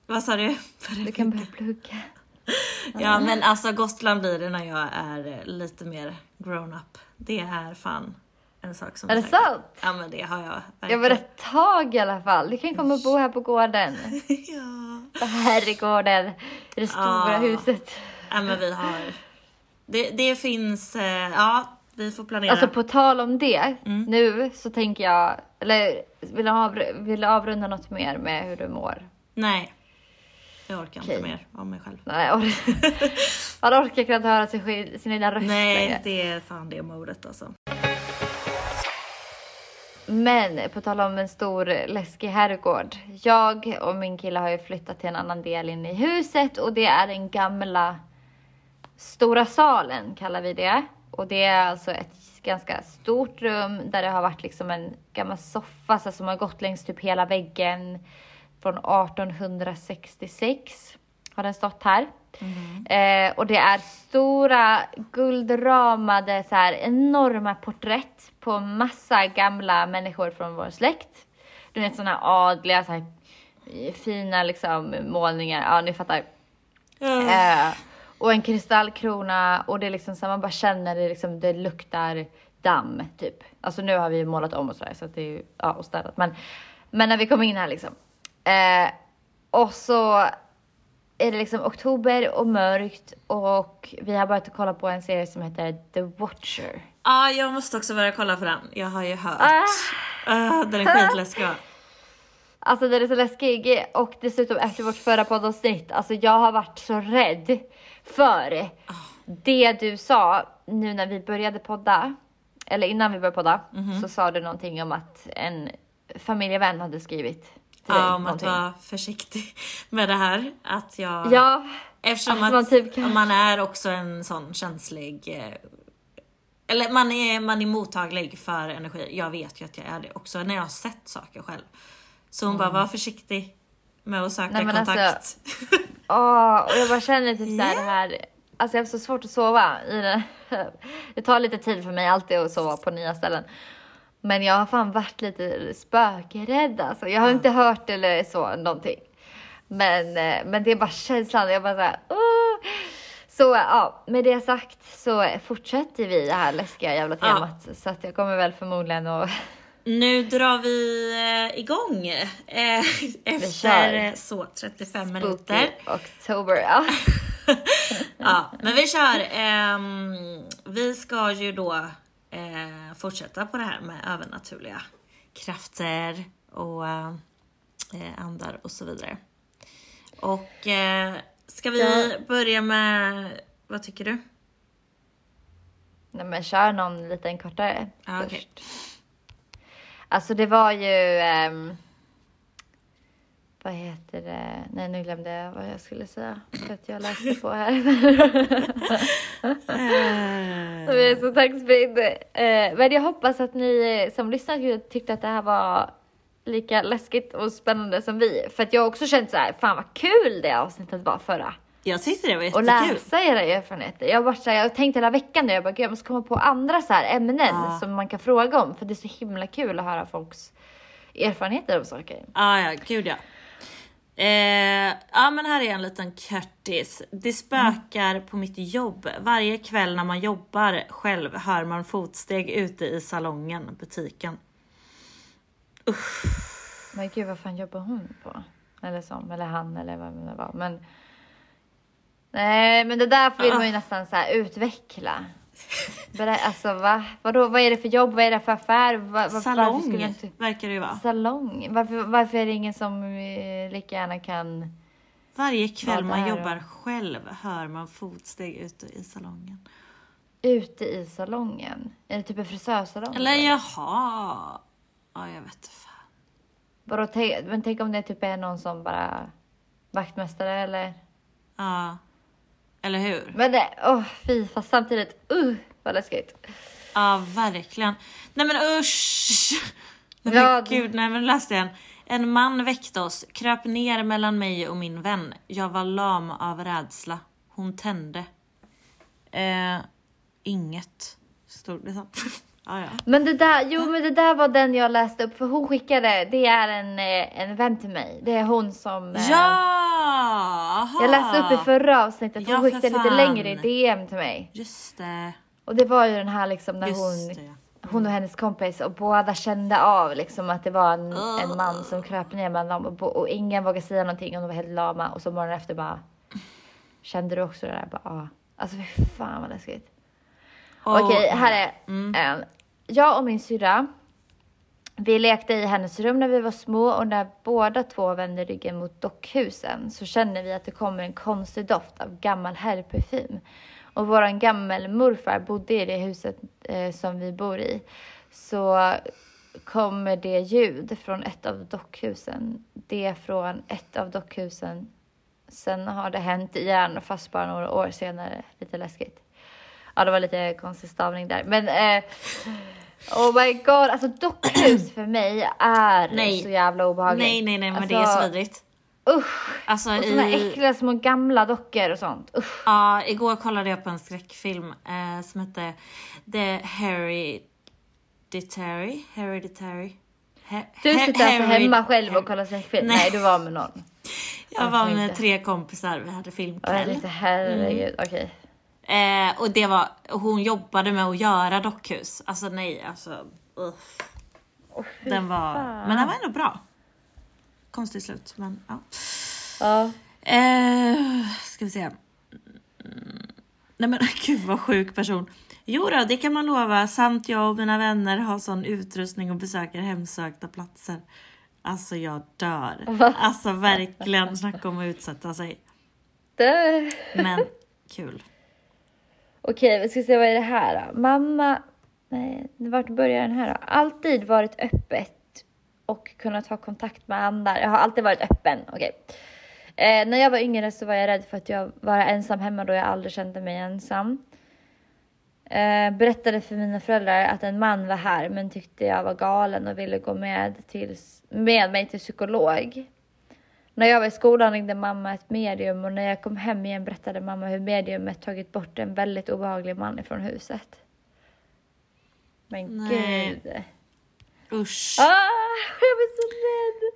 Vad sa du? Du kan börja plugga. Ja men alltså Gotland blir det när jag är eh, lite mer grown up. Det är fan en sak som Är det säkert- sant? Ja men det har jag Ja verkligen. men ett tag i alla fall. Du kan komma och bo här på gården. ja. På herrgården. I det stora Ja. huset. ja men vi har. Det, det finns, eh, ja vi får planera. Alltså på tal om det. Mm. Nu så tänker jag, eller vill du, avr- vill du avrunda något mer med hur du mår? Nej. Jag orkar inte Okej. mer om mig själv. Nej, or- man orkar knappt höra sig sin egna röst Nej längre. det är fan det modet alltså. Men på tal om en stor läskig herrgård. Jag och min kille har ju flyttat till en annan del in i huset och det är den gamla stora salen kallar vi det. Och det är alltså ett ganska stort rum där det har varit liksom en gammal soffa så som har gått längs typ hela väggen. Från 1866 har den stått här. Eh, och det är stora guldramade så här enorma porträtt på massa gamla människor från vår släkt. Du vet sådana adliga så här, eh, fina liksom målningar, ja ni fattar. Eh, och en kristallkrona och det är liksom så man bara känner det liksom, det luktar damm typ. Alltså nu har vi målat om och sådär så att det är ju, ja och städat men, men när vi kom in här liksom. Eh, och så är det liksom oktober och mörkt och vi har börjat kolla på en serie som heter The Watcher. Ja jag måste också börja kolla på den. Jag har ju hört. Ah. Ah, den är skitläskig va? Alltså den är så läskig och dessutom efter vårt förra poddavsnitt, alltså jag har varit så rädd för det du sa nu när vi började podda, eller innan vi började podda, Mhm. så sa du någonting om att en familjevän hade skrivit till dig Ja, om att någonting. vara försiktig med det här. Att jag... Ja, Eftersom att att man typ kan- man är också en sån känslig... eh, Eller man är, man är mottaglig för energi. Jag vet ju att jag är det också när jag har sett saker själv. Så hon bara, var försiktig med att söka Mm. Nej, men kontakt. alltså- Åh, och jag bara känner typ såhär det här, alltså jag har så svårt att sova i det. Det tar lite tid för mig alltid att sova på nya ställen. Men jag har fan varit lite spökrädd alltså. Jag har inte hört eller så någonting. Men, eh, men det är bara känslan, jag bara såhär, oh. Så ja, med det sagt så fortsätter vi det här läskiga jävla Ja. temat. Så att jag kommer väl förmodligen att Nu drar vi eh, igång. Eh, efter så 35 spooky minuter. oktober. Ja. Ja, men vi kör. Ehm, vi ska ju då eh, fortsätta på det här med övernaturliga krafter och eh, andar och så vidare. Och eh, ska vi börja med, vad tycker du? Nej men kör någon liten kortare Ja, först. okej. Alltså det var ju... ehm, vad heter det? Nej nu glömde jag vad jag skulle säga. För att jag läste på här. jag är så taggspinn. Eh, men jag hoppas att ni som lyssnar tyckte att det här var lika läskigt och spännande som vi. För att jag har också känt så här, fan vad kul det avsnittet var förra. Jag tyckte det var Och jättekul. läsa era erfarenheter. Jag har varit så här, jag har tänkt hela veckan nu, jag bara, jag måste komma på andra så här ämnen Ja. som man kan fråga om. För det är så himla kul att höra folks erfarenheter av saker. Ah, ja, gud ja. Eh, ja men här är en liten Curtis. Det spökar på mitt jobb. Varje kväll när man jobbar själv hör man fotsteg ute i salongen, butiken. Men gud, vad fan jobbar hon på? Eller som, eller han eller vad det var. Men nej, men det där vill man ju nästan så här utveckla. Berä- Alltså va? Vadå, vad är det för jobb? Vad är det för affär? Va, va, Salong inte... verkar det ju vara. Salong? Varför, varför är det ingen som eh, lika gärna kan... Varje kväll man jobbar det? själv hör man fotsteg ute i salongen. Ute i salongen? Är det typ en frisörsalong? Eller jaha. Ja, jag vet inte fan. Vadå, men tänk om det typ är någon som bara vaktmästare eller? Ja. Eller hur? Men det, åh fy, fast samtidigt, uh, vad läskigt. Ja, verkligen. Nej men usch! Nej, men Ja, gud, nej men läste jag en. En man väckte oss, kröp ner mellan mig och min vän. Jag var lam av rädsla. Hon tände. Eh, inget, stod det så. Ja. Men det där, jo men det där var den jag läste upp för hon skickade, det är en, eh, en vän till mig. Det är hon som... eh, Ja! Jag läste upp i förra avsnittet, hon Ja, skickade lite längre i DM till mig. Just det. Och det var ju den här liksom när Just hon, det. hon och hennes kompis och båda kände av liksom att det var en, en man som kröp ner mellan dem och, och ingen vågade säga någonting och de var helt lama och så morgonen efter bara Kände du också det där? Bara, ja. Alltså fy fan vad läskigt. Åh, Okej, här är Mm. en. Jag och min syrra, vi lekte i hennes rum när vi var små och när båda två vände ryggen mot dockhusen så känner vi att det kommer en konstig doft av gammal herrparfym. Och våran gammelmorfar bodde i det huset eh, som vi bor i. Så kommer det ljud från ett av dockhusen. Det från ett av dockhusen. Sen har det hänt igen fast bara några år senare. Lite läskigt. Ja, det var lite konstig stavning där. Men eh, oh my god, alltså dockhus för mig är Nej. så jävla obehagligt. Nej, nej, nej, men alltså, det är så vidrigt. Usch! Alltså Och såna i... äckliga små gamla dockor och sånt. Usch. Ja, igår kollade jag på en skräckfilm eh, som hette The Hereditary. Hereditary. He- Du He- sitter alltså hemma själv och kollar skräckfilm? Nej. Nej, du var med någon. Jag var med inte. tre kompisar, vi hade filmkväll. herregud, Mm. okej. Eh, och det var, hon jobbade med att göra dockhus. Alltså nej, alltså. uff. Fy Den var, fan. men den var ändå bra. Konstigt slut, men ja. Ja. Eh, ska vi se. Mm. Nej men gud vad sjuk person. Jo då, det kan man lova. Samt jag och mina vänner har sån utrustning och besöker hemsökta platser. Alltså jag dör. Alltså verkligen snacka om att utsätta sig. Det- Men kul. Okej, vi ska se vad är det här då? Mamma, nej, vart börjar den här då? Alltid varit öppet och kunnat ha kontakt med andra. Jag har alltid varit öppen, okej. Eh, när jag var yngre så var jag rädd för att jag var ensam hemma då jag aldrig kände mig ensam. Eh, berättade för mina föräldrar att en man var här men tyckte jag var galen och ville gå med, till, med mig till psykolog. När jag var i skolan ringde mamma ett medium och när jag kom hem igen berättade mamma hur mediumet tagit bort en väldigt obehaglig man ifrån huset. Men Nej. gud. Usch. Ah, jag blir så rädd.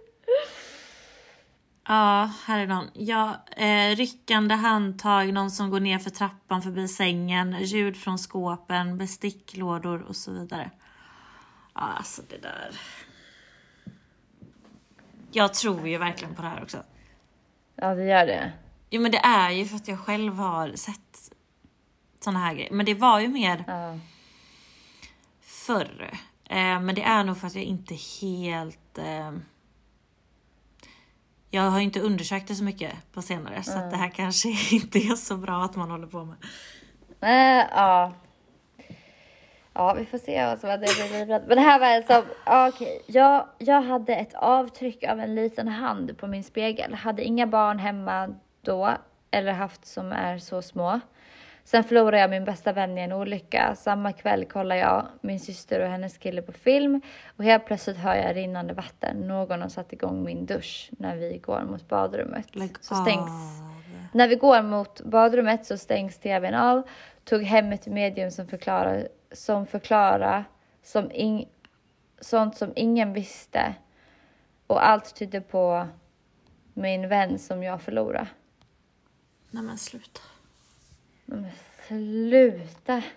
Ja, här är någon. Ja, eh, ryckande handtag, någon som går ner för trappan förbi sängen, ljud från skåpen, besticklådor och så vidare. Ja, alltså det där. Jag tror ju verkligen på det här också. Ja, det gör det. Jo, men det är ju för att jag själv har sett såna här grejer. Men det var ju mer Ja. förr. Eh, men det är nog för att jag inte helt... Eh, jag har ju inte undersökt det så mycket på senare så att det här kanske inte är så bra att man håller på med. Eh, ja. Ja, vi får se vad som blivit. Men det här var alltså, ja, okej. Jag, jag hade ett avtryck av en liten hand på min spegel. Hade inga barn hemma då, eller haft som är så små. Sen förlorade jag min bästa vän i en olycka. Samma kväll kollar jag min syster och hennes kille på film och helt plötsligt hör jag rinnande vatten. Någon har satt igång min dusch när vi går mot badrummet. Lägg så stängs av. när vi går mot badrummet så stängs tvn av. Tog hem ett medium som förklarar, som förklarar som ing, sånt som ingen visste. Och allt tydde på min vän som jag förlorade. Nej men sluta. Men sluta!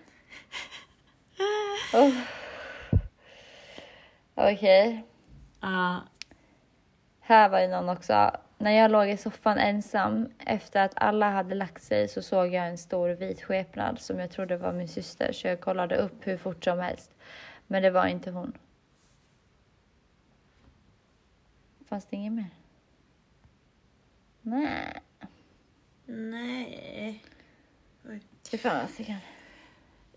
Oh. Okej. Ja, Här var ju någon också. När jag låg i soffan ensam efter att alla hade lagt sig så såg jag en stor vit skepnad som jag trodde var min syster så jag kollade upp hur fort som helst. Men det var inte hon. Fanns det inget mer? Nej. nej. Fy fan vad.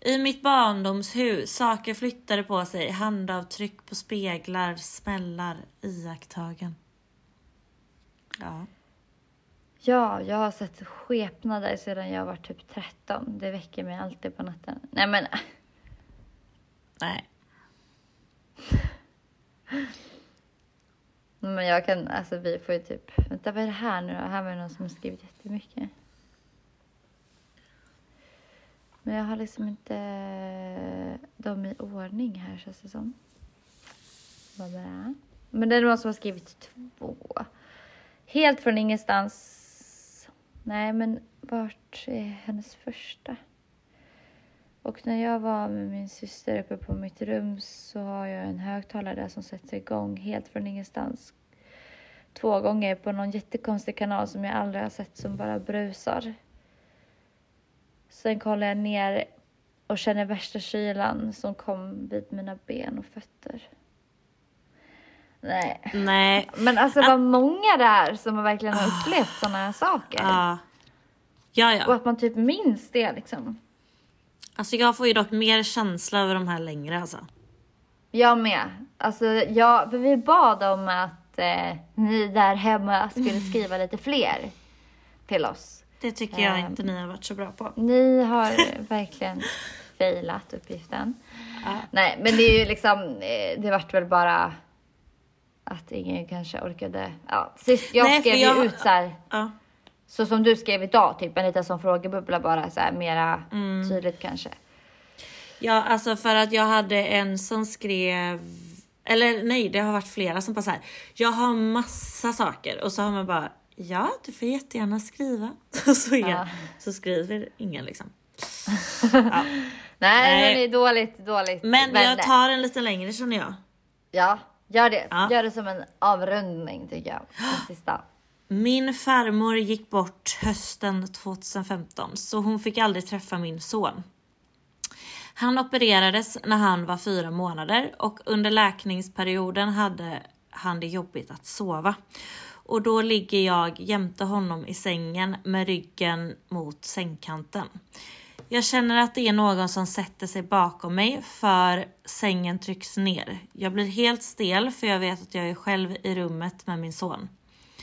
I mitt barndomshus, saker flyttade på sig, handavtryck på speglar, smällar, iakttagen. Ja. Ja, jag har sett skepnader sedan jag var typ 13. Det väcker mig alltid på natten. Nej men Nej. Men jag kan, alltså vi får ju typ, vänta vad är det här nu då? Här var det någon som har skrivit jättemycket. Men jag har liksom inte dem i ordning här känns det som. Vad det är. Men det är någon som har skrivit två. Helt från ingenstans. Nej, men vart är hennes första? Och när jag var med min syster uppe på mitt rum så har jag en högtalare där som sätter igång helt från ingenstans. Två gånger på någon jättekonstig kanal som jag aldrig har sett som bara brusar. Sen kollar jag ner och känner värsta kylan som kom vid mina ben och fötter. Nej. Nej. Men alltså vad många det är som har verkligen har upplevt sådana här saker. Ja. Ja, Och att man typ minns det liksom. Alltså jag får ju dock mer känsla över de här längre alltså. Jag med. Alltså, jag, för vi bad om att eh, ni där hemma skulle skriva lite fler till oss. Det tycker jag Ehm. inte ni har varit så bra på. Ni har verkligen failat uppgiften. Nej, men det är ju liksom, eh, det vart väl bara att ingen kanske orkade. Ja, sist jag Nej, skrev ju jag- ut så här, Ja. så som du skrev idag, typ en liten sån frågebubbla bara så här mera Mm. tydligt kanske. Ja, alltså för att jag hade en som skrev eller nej, det har varit flera som bara så här. Jag har massa saker och så har man bara ja, du får jättegärna skriva. så, är, Ja. så skriver ingen liksom. Nej, Nej. men det är dåligt, dåligt. Men, jag nej. tar en lite längre känner jag. Ja, gör det. Ja. Gör det som en avrundning tycker jag. Den sista. Min farmor gick bort hösten 2015 så hon fick aldrig träffa min son. Han opererades när han var fyra månader och under läkningsperioden hade han det jobbigt att sova. Och då ligger jag jämte honom i sängen med ryggen mot sängkanten. Jag känner att det är någon som sätter sig bakom mig för sängen trycks ner. Jag blir helt stel för jag vet att jag är själv i rummet med min son.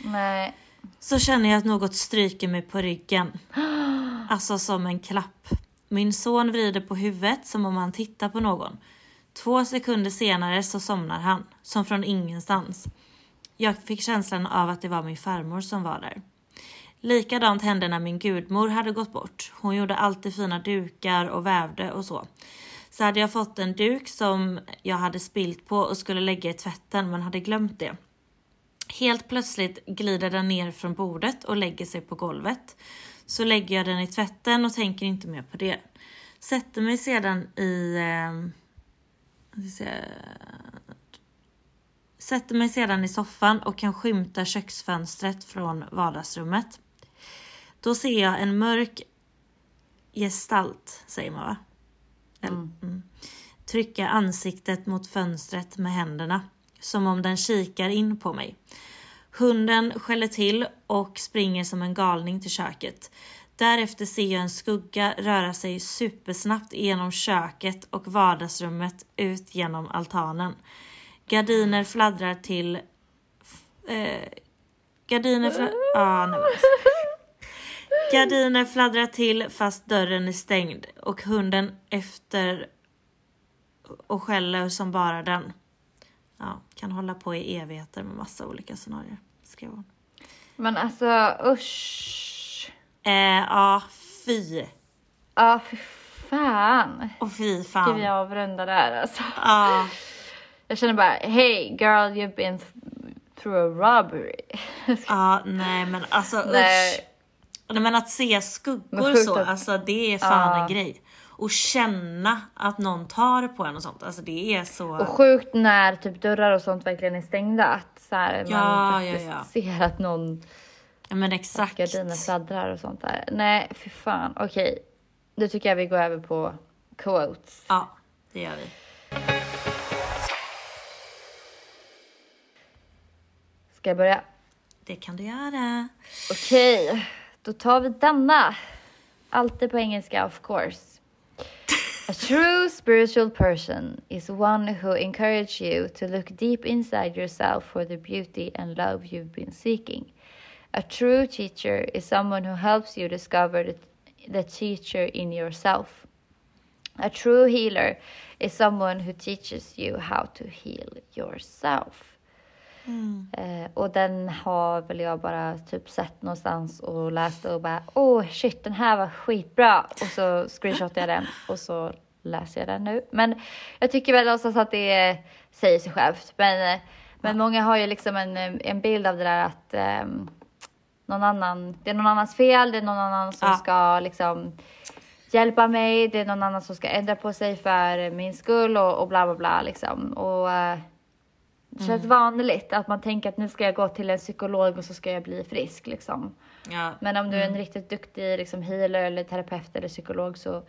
Nej. Så känner jag att något stryker mig på ryggen. Alltså som en klapp. Min son vrider på huvudet som om han tittar på någon. Två sekunder senare så somnar han, som från ingenstans. Jag fick känslan av att det var min farmor som var där. Likadant hände när min gudmor hade gått bort. Hon gjorde alltid fina dukar och vävde och så. Så hade jag fått en duk som jag hade spilt på och skulle lägga i tvätten men hade glömt det. Helt plötsligt glider den ner från bordet och lägger sig på golvet. Så lägger jag den i tvätten och tänker inte mer på det. Sätter mig sedan i... Eh, sätter mig sedan i soffan och kan skymta köksfönstret från vardagsrummet. Då ser jag en mörk gestalt, säger man va? Eller, mm. Trycka ansiktet mot fönstret med händerna. Som om den kikar in på mig. Hunden skäller till och springer som en galning till köket. Därefter ser jag en skugga röra sig supersnabbt genom köket och vardagsrummet ut genom altanen. Gardiner fladdrar till... Eh, gardiner fla- ah, nej. Gardiner fladdrar till fast dörren är stängd och hunden efter och skäller som bara den. Ja, kan hålla på i evigheter med massa olika scenarier, skrev hon. Men alltså usch. Eh, ja, fy. Ja, för fan. Och fy Ska fan. vi avrunda där alltså? Ja, Jag känner bara, hey girl you've been th- through a robbery. ja, nej men alltså usch. Nej. Nej, men att se skuggor så, att- alltså det är fan en grej. Och känna att någon tar på en och sånt, alltså det är så... Och sjukt när typ dörrar och sånt verkligen är stängda. Att så här, Ja, man ja, faktiskt ja. ser att någon ja men exakt. gardiner fladdrar och sånt där. Nej, fy fan. Okej, då tycker jag vi går över på quotes. Ja, det gör vi. Ska jag börja? Det kan du göra. Okej, då tar vi denna. Alltid på engelska, of course. A true spiritual person is one who encourages you to look deep inside yourself for the beauty and love you've been seeking. A true teacher is someone who helps you discover the, the teacher in yourself. A true healer is someone who teaches you how to heal yourself. Eh, och den har väl jag bara typ sett någonstans och läst och bara oh, shit den här var skitbra och så screenshotade jag den och så läser jag den nu. Men jag tycker väl någonstans att det säger sig självt. Men, men många har ju liksom en, en bild av det där att um, någon annan, det är någon annans fel, det är någon annan som Ja. ska liksom hjälpa mig, det är någon annan som ska ändra på sig för min skull och, och bla bla bla liksom. Och eh, det känns Mm. vanligt att man tänker att nu ska jag gå till en psykolog och så ska jag bli frisk liksom. Ja. Men om du är en riktigt duktig liksom, healer eller terapeut eller psykolog så,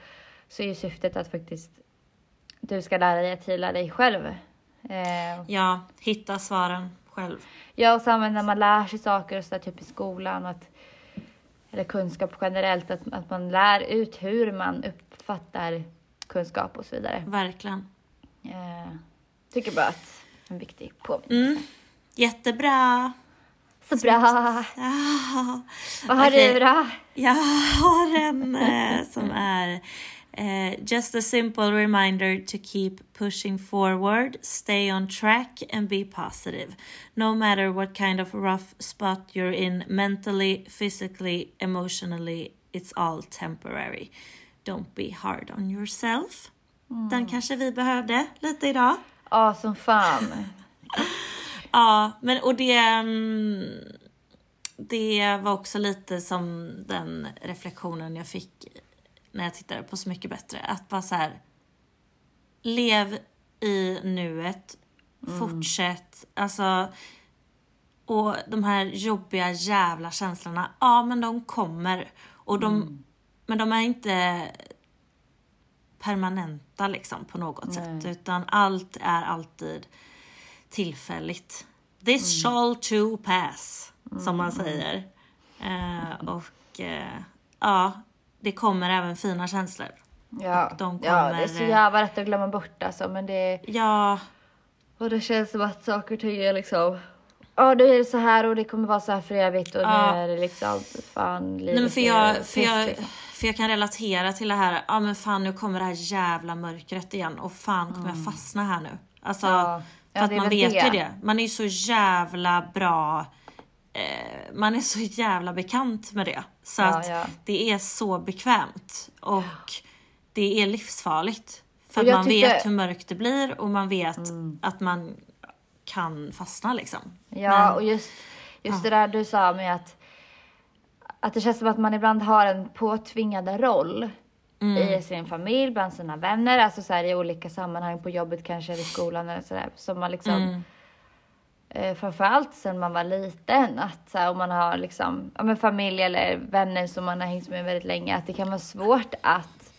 så är ju syftet att faktiskt du ska lära dig att heala dig själv. Eh, ja, hitta svaren själv. Ja, och sen när man lär sig saker och så där, typ i skolan, att, eller kunskap generellt, att, att man lär ut hur man uppfattar kunskap och så vidare. Verkligen. Eh, tycker bara att en viktig påminnelse. Mm. Jättebra. Så bra! Ja. Vad har Okej. du då? Jag har en eh, som är eh, Just a simple reminder to keep pushing forward, stay on track and be positive. No matter what kind of rough spot you're in mentally, physically, emotionally, it's all temporary. Don't be hard on yourself. Den kanske vi behövde lite idag. Ja, som fan. Ja, men och det... mm, Det var också lite som den reflektionen jag fick när jag tittade på Så mycket bättre. Att bara så här... Lev i nuet. Fortsätt. Alltså... Och de här jobbiga jävla känslorna, ja men de kommer. Och de, Men de är inte permanenta liksom på något sätt. Utan allt är alltid tillfälligt. This shall to pass, som man säger. Eh, och eh, ja, det kommer även fina känslor. Ja, de ja, det är kommer, så eh, jävla lätt att glömma bort alltså, men det, Ja, och det känns som att saker och ting är liksom Ja, nu är det så här och det kommer vara så här för evigt och Ja. nu är det liksom fan livet Nej, men för, jag, för, jag, liksom. För jag kan relatera till det här, ja men fan nu kommer det här jävla mörkret igen och fan kommer jag fastna här nu? Alltså, Mm. Ja. Ja, för att det är man vet det. ju det. Man är ju så jävla bra, eh, man är så jävla bekant med det. Så Ja, att ja. det är så bekvämt och det är livsfarligt. För att man tycker- vet hur mörkt det blir och man vet Mm. att man kan fastna liksom. Ja, Men- och just, just det där du sa med att, att det känns som att man ibland har en påtvingad roll Mm. i sin familj, bland sina vänner, alltså så här i olika sammanhang på jobbet kanske eller i skolan eller sådär. Som man liksom, Mm. eh, framförallt sen man var liten, att så här, om man har liksom, ja men familj eller vänner som man har hängt med väldigt länge, att det kan vara svårt att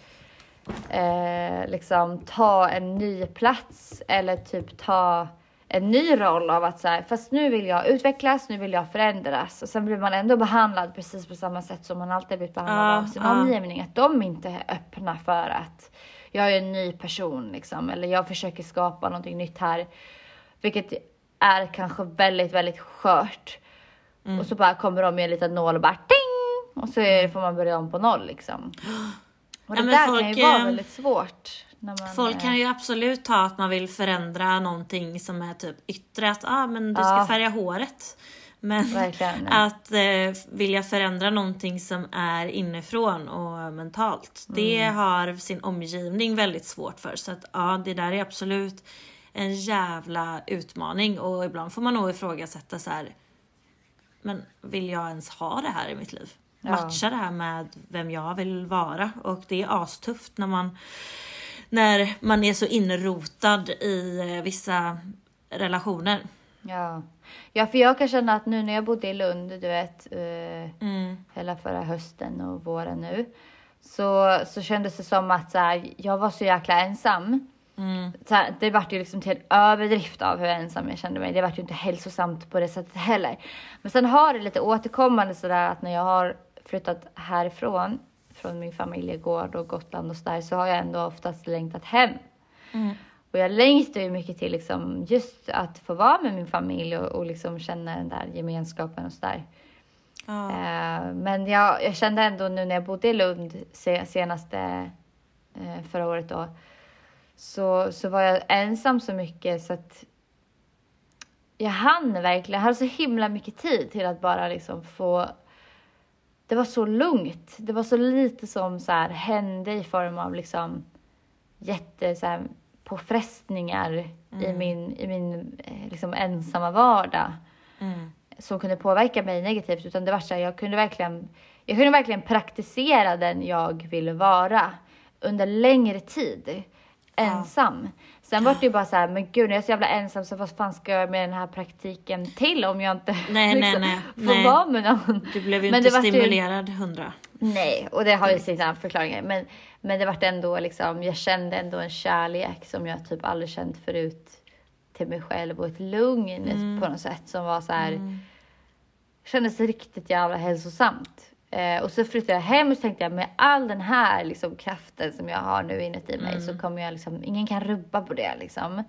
eh, liksom ta en ny plats eller typ ta en ny roll av att så här, fast nu vill jag utvecklas, nu vill jag förändras och sen blir man ändå behandlad precis på samma sätt som man alltid blivit behandlad Ja, av sin ja. omgivning. Att de inte är öppna för att jag är en ny person liksom, eller jag försöker skapa någonting nytt här. Vilket är kanske väldigt, väldigt skört. Mm. Och så bara kommer de med en liten nål och bara ting! Och så är, får man börja om på noll liksom. Och det Ja, men där folk, kan ju vara eh, väldigt svårt. Man, Folk kan ju absolut ta att man vill förändra någonting som är typ yttre, att ah, men du ska Ja. färga håret. Men Verkligen. att eh, vilja förändra någonting som är inifrån och mentalt, det Mm. har sin omgivning väldigt svårt för. Så att ja, det där är absolut en jävla utmaning och ibland får man nog ifrågasätta så här. Men vill jag ens ha det här i mitt liv? Matcha det här med vem jag vill vara och det är astufft när man när man är så inrotad i eh, vissa relationer. Ja. ja, för jag kan känna att nu när jag bodde i Lund, du vet, eh, Mm. hela förra hösten och våren nu, så, så kändes det som att så här, jag var så jäkla ensam. Mm. Så här, det vart ju liksom till överdrift av hur ensam jag kände mig. Det vart ju inte hälsosamt på det sättet heller. Men sen har det lite återkommande sådär att när jag har flyttat härifrån, från min familjegård och Gotland och sådär, så har jag ändå oftast längtat hem. Och jag längtar ju mycket till liksom just att få vara med min familj och, och liksom känna den där gemenskapen och sådär. Ja. Eh, men jag, jag kände ändå nu när jag bodde i Lund se, senaste eh, förra året då. Så, så var jag ensam så mycket så att jag hann verkligen, jag hade så himla mycket tid till att bara liksom få det var så lugnt. Det var så lite som så här hände i form av liksom jätte så här, påfrestningar i min, i min eh, liksom ensamma vardag som kunde påverka mig negativt utan det var så här, jag kunde verkligen jag kunde verkligen praktisera den jag ville vara under längre tid ensam. Sen var det ju bara så här, men gud jag är så jävla ensam så vad fan ska jag med den här praktiken till om jag inte Nej, nej, liksom nej, får nej. vara med någon. Du blev ju Men inte det vart ju- stimulerad hundra. Nej, och det har ju sina förklaringar. Men, men det vart ändå liksom, jag kände ändå en kärlek som jag typ aldrig känt förut till mig själv och ett lugn på något sätt som var så här, kändes riktigt jävla hälsosamt. Eh, och så flyttade jag hem och så tänkte jag med all den här liksom, kraften som jag har nu inuti mig så kommer jag liksom, ingen kan rubba på det liksom.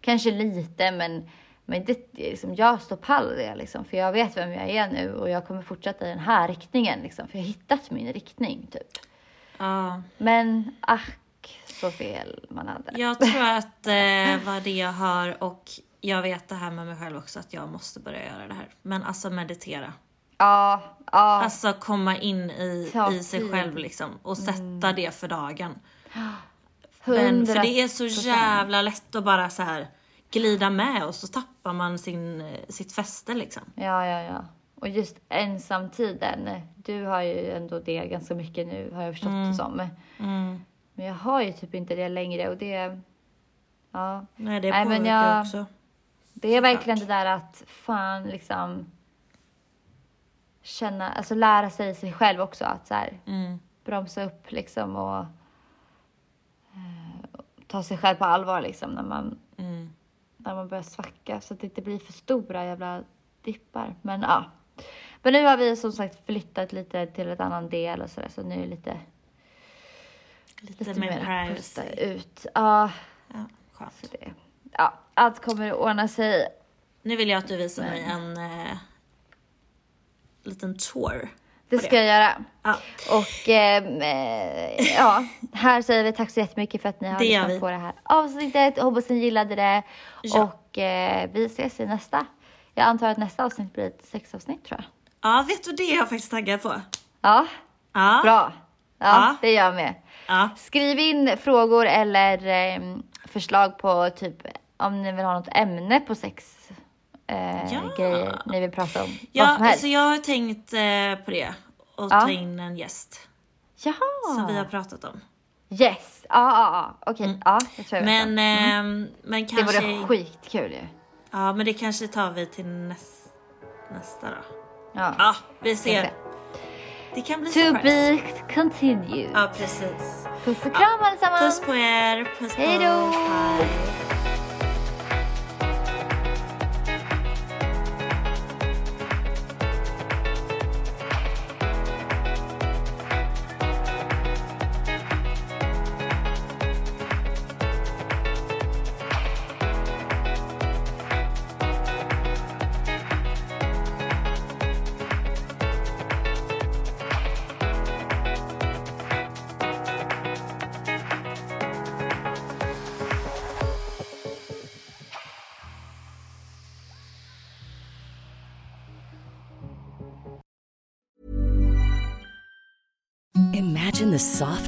Kanske lite men, men det, liksom, jag står pall det liksom. För jag vet vem jag är nu och jag kommer fortsätta i den här riktningen liksom. För jag har hittat min riktning typ. Ja. Men ack så fel man hade. Jag tror att det var det jag har och jag vet det här med mig själv också att jag måste börja göra det här. Men alltså meditera. Ja, ja. Alltså komma in i, Ta i sig tid. själv liksom och sätta det för dagen. Men, för det är så 100%. jävla lätt att bara så här glida med och så tappar man sin, sitt fäste liksom. Ja, ja, ja. Och just ensamtiden. Du har ju ändå det ganska mycket nu har jag förstått det som. Mm. Men jag har ju typ inte det längre och det... Ja. Nej, det Nej, påverkar jag- också. Det är verkligen det där att fan liksom känna, alltså lära sig sig själv också att så här, Mm. bromsa upp liksom och eh, ta sig själv på allvar liksom när man, Mm. när man börjar svacka så att det inte blir för stora jävla dippar. Men ja. Men nu har vi som sagt flyttat lite till ett annan del och sådär så nu är det lite, Lite, lite mer pusta privacy. ut. Ja, Ja, skönt. så det, ja, allt kommer att ordna sig. Nu vill jag att du visar mig en eh, liten tour. Det ska jag göra. Ja. Och ehm, eh, ja, här säger vi tack så jättemycket för att ni har Det lyssnat på det här avsnittet. Hoppas ni gillade det. Ja. Och eh, vi ses i nästa. Jag antar att nästa avsnitt blir ett sexavsnitt tror jag. Ja, vet du det är jag faktiskt taggad på? Ja, Ja. bra. Ja, Ja. det gör jag med. Ja. Skriv in frågor eller ehm, förslag på typ om ni vill ha något ämne på sex eh, Ja. grejer ni vill prata om. Vad Ja, som helst. alltså jag har tänkt eh, på det. Och Ja. ta in en gäst. Jaha. Som vi har pratat om. Yes. Ja, ja, ja. Okej. Ja, jag tror jag vet Men, vad. ehm, men Det kanske... vore skitkul ju. Ja, men det kanske tar vi till näs, nästa då. Ja. Ja, vi ser. se. Det kan bli To surprise. be continued. Ja, precis. Puss och kram allesammans. Puss på er. Puss på Hej då.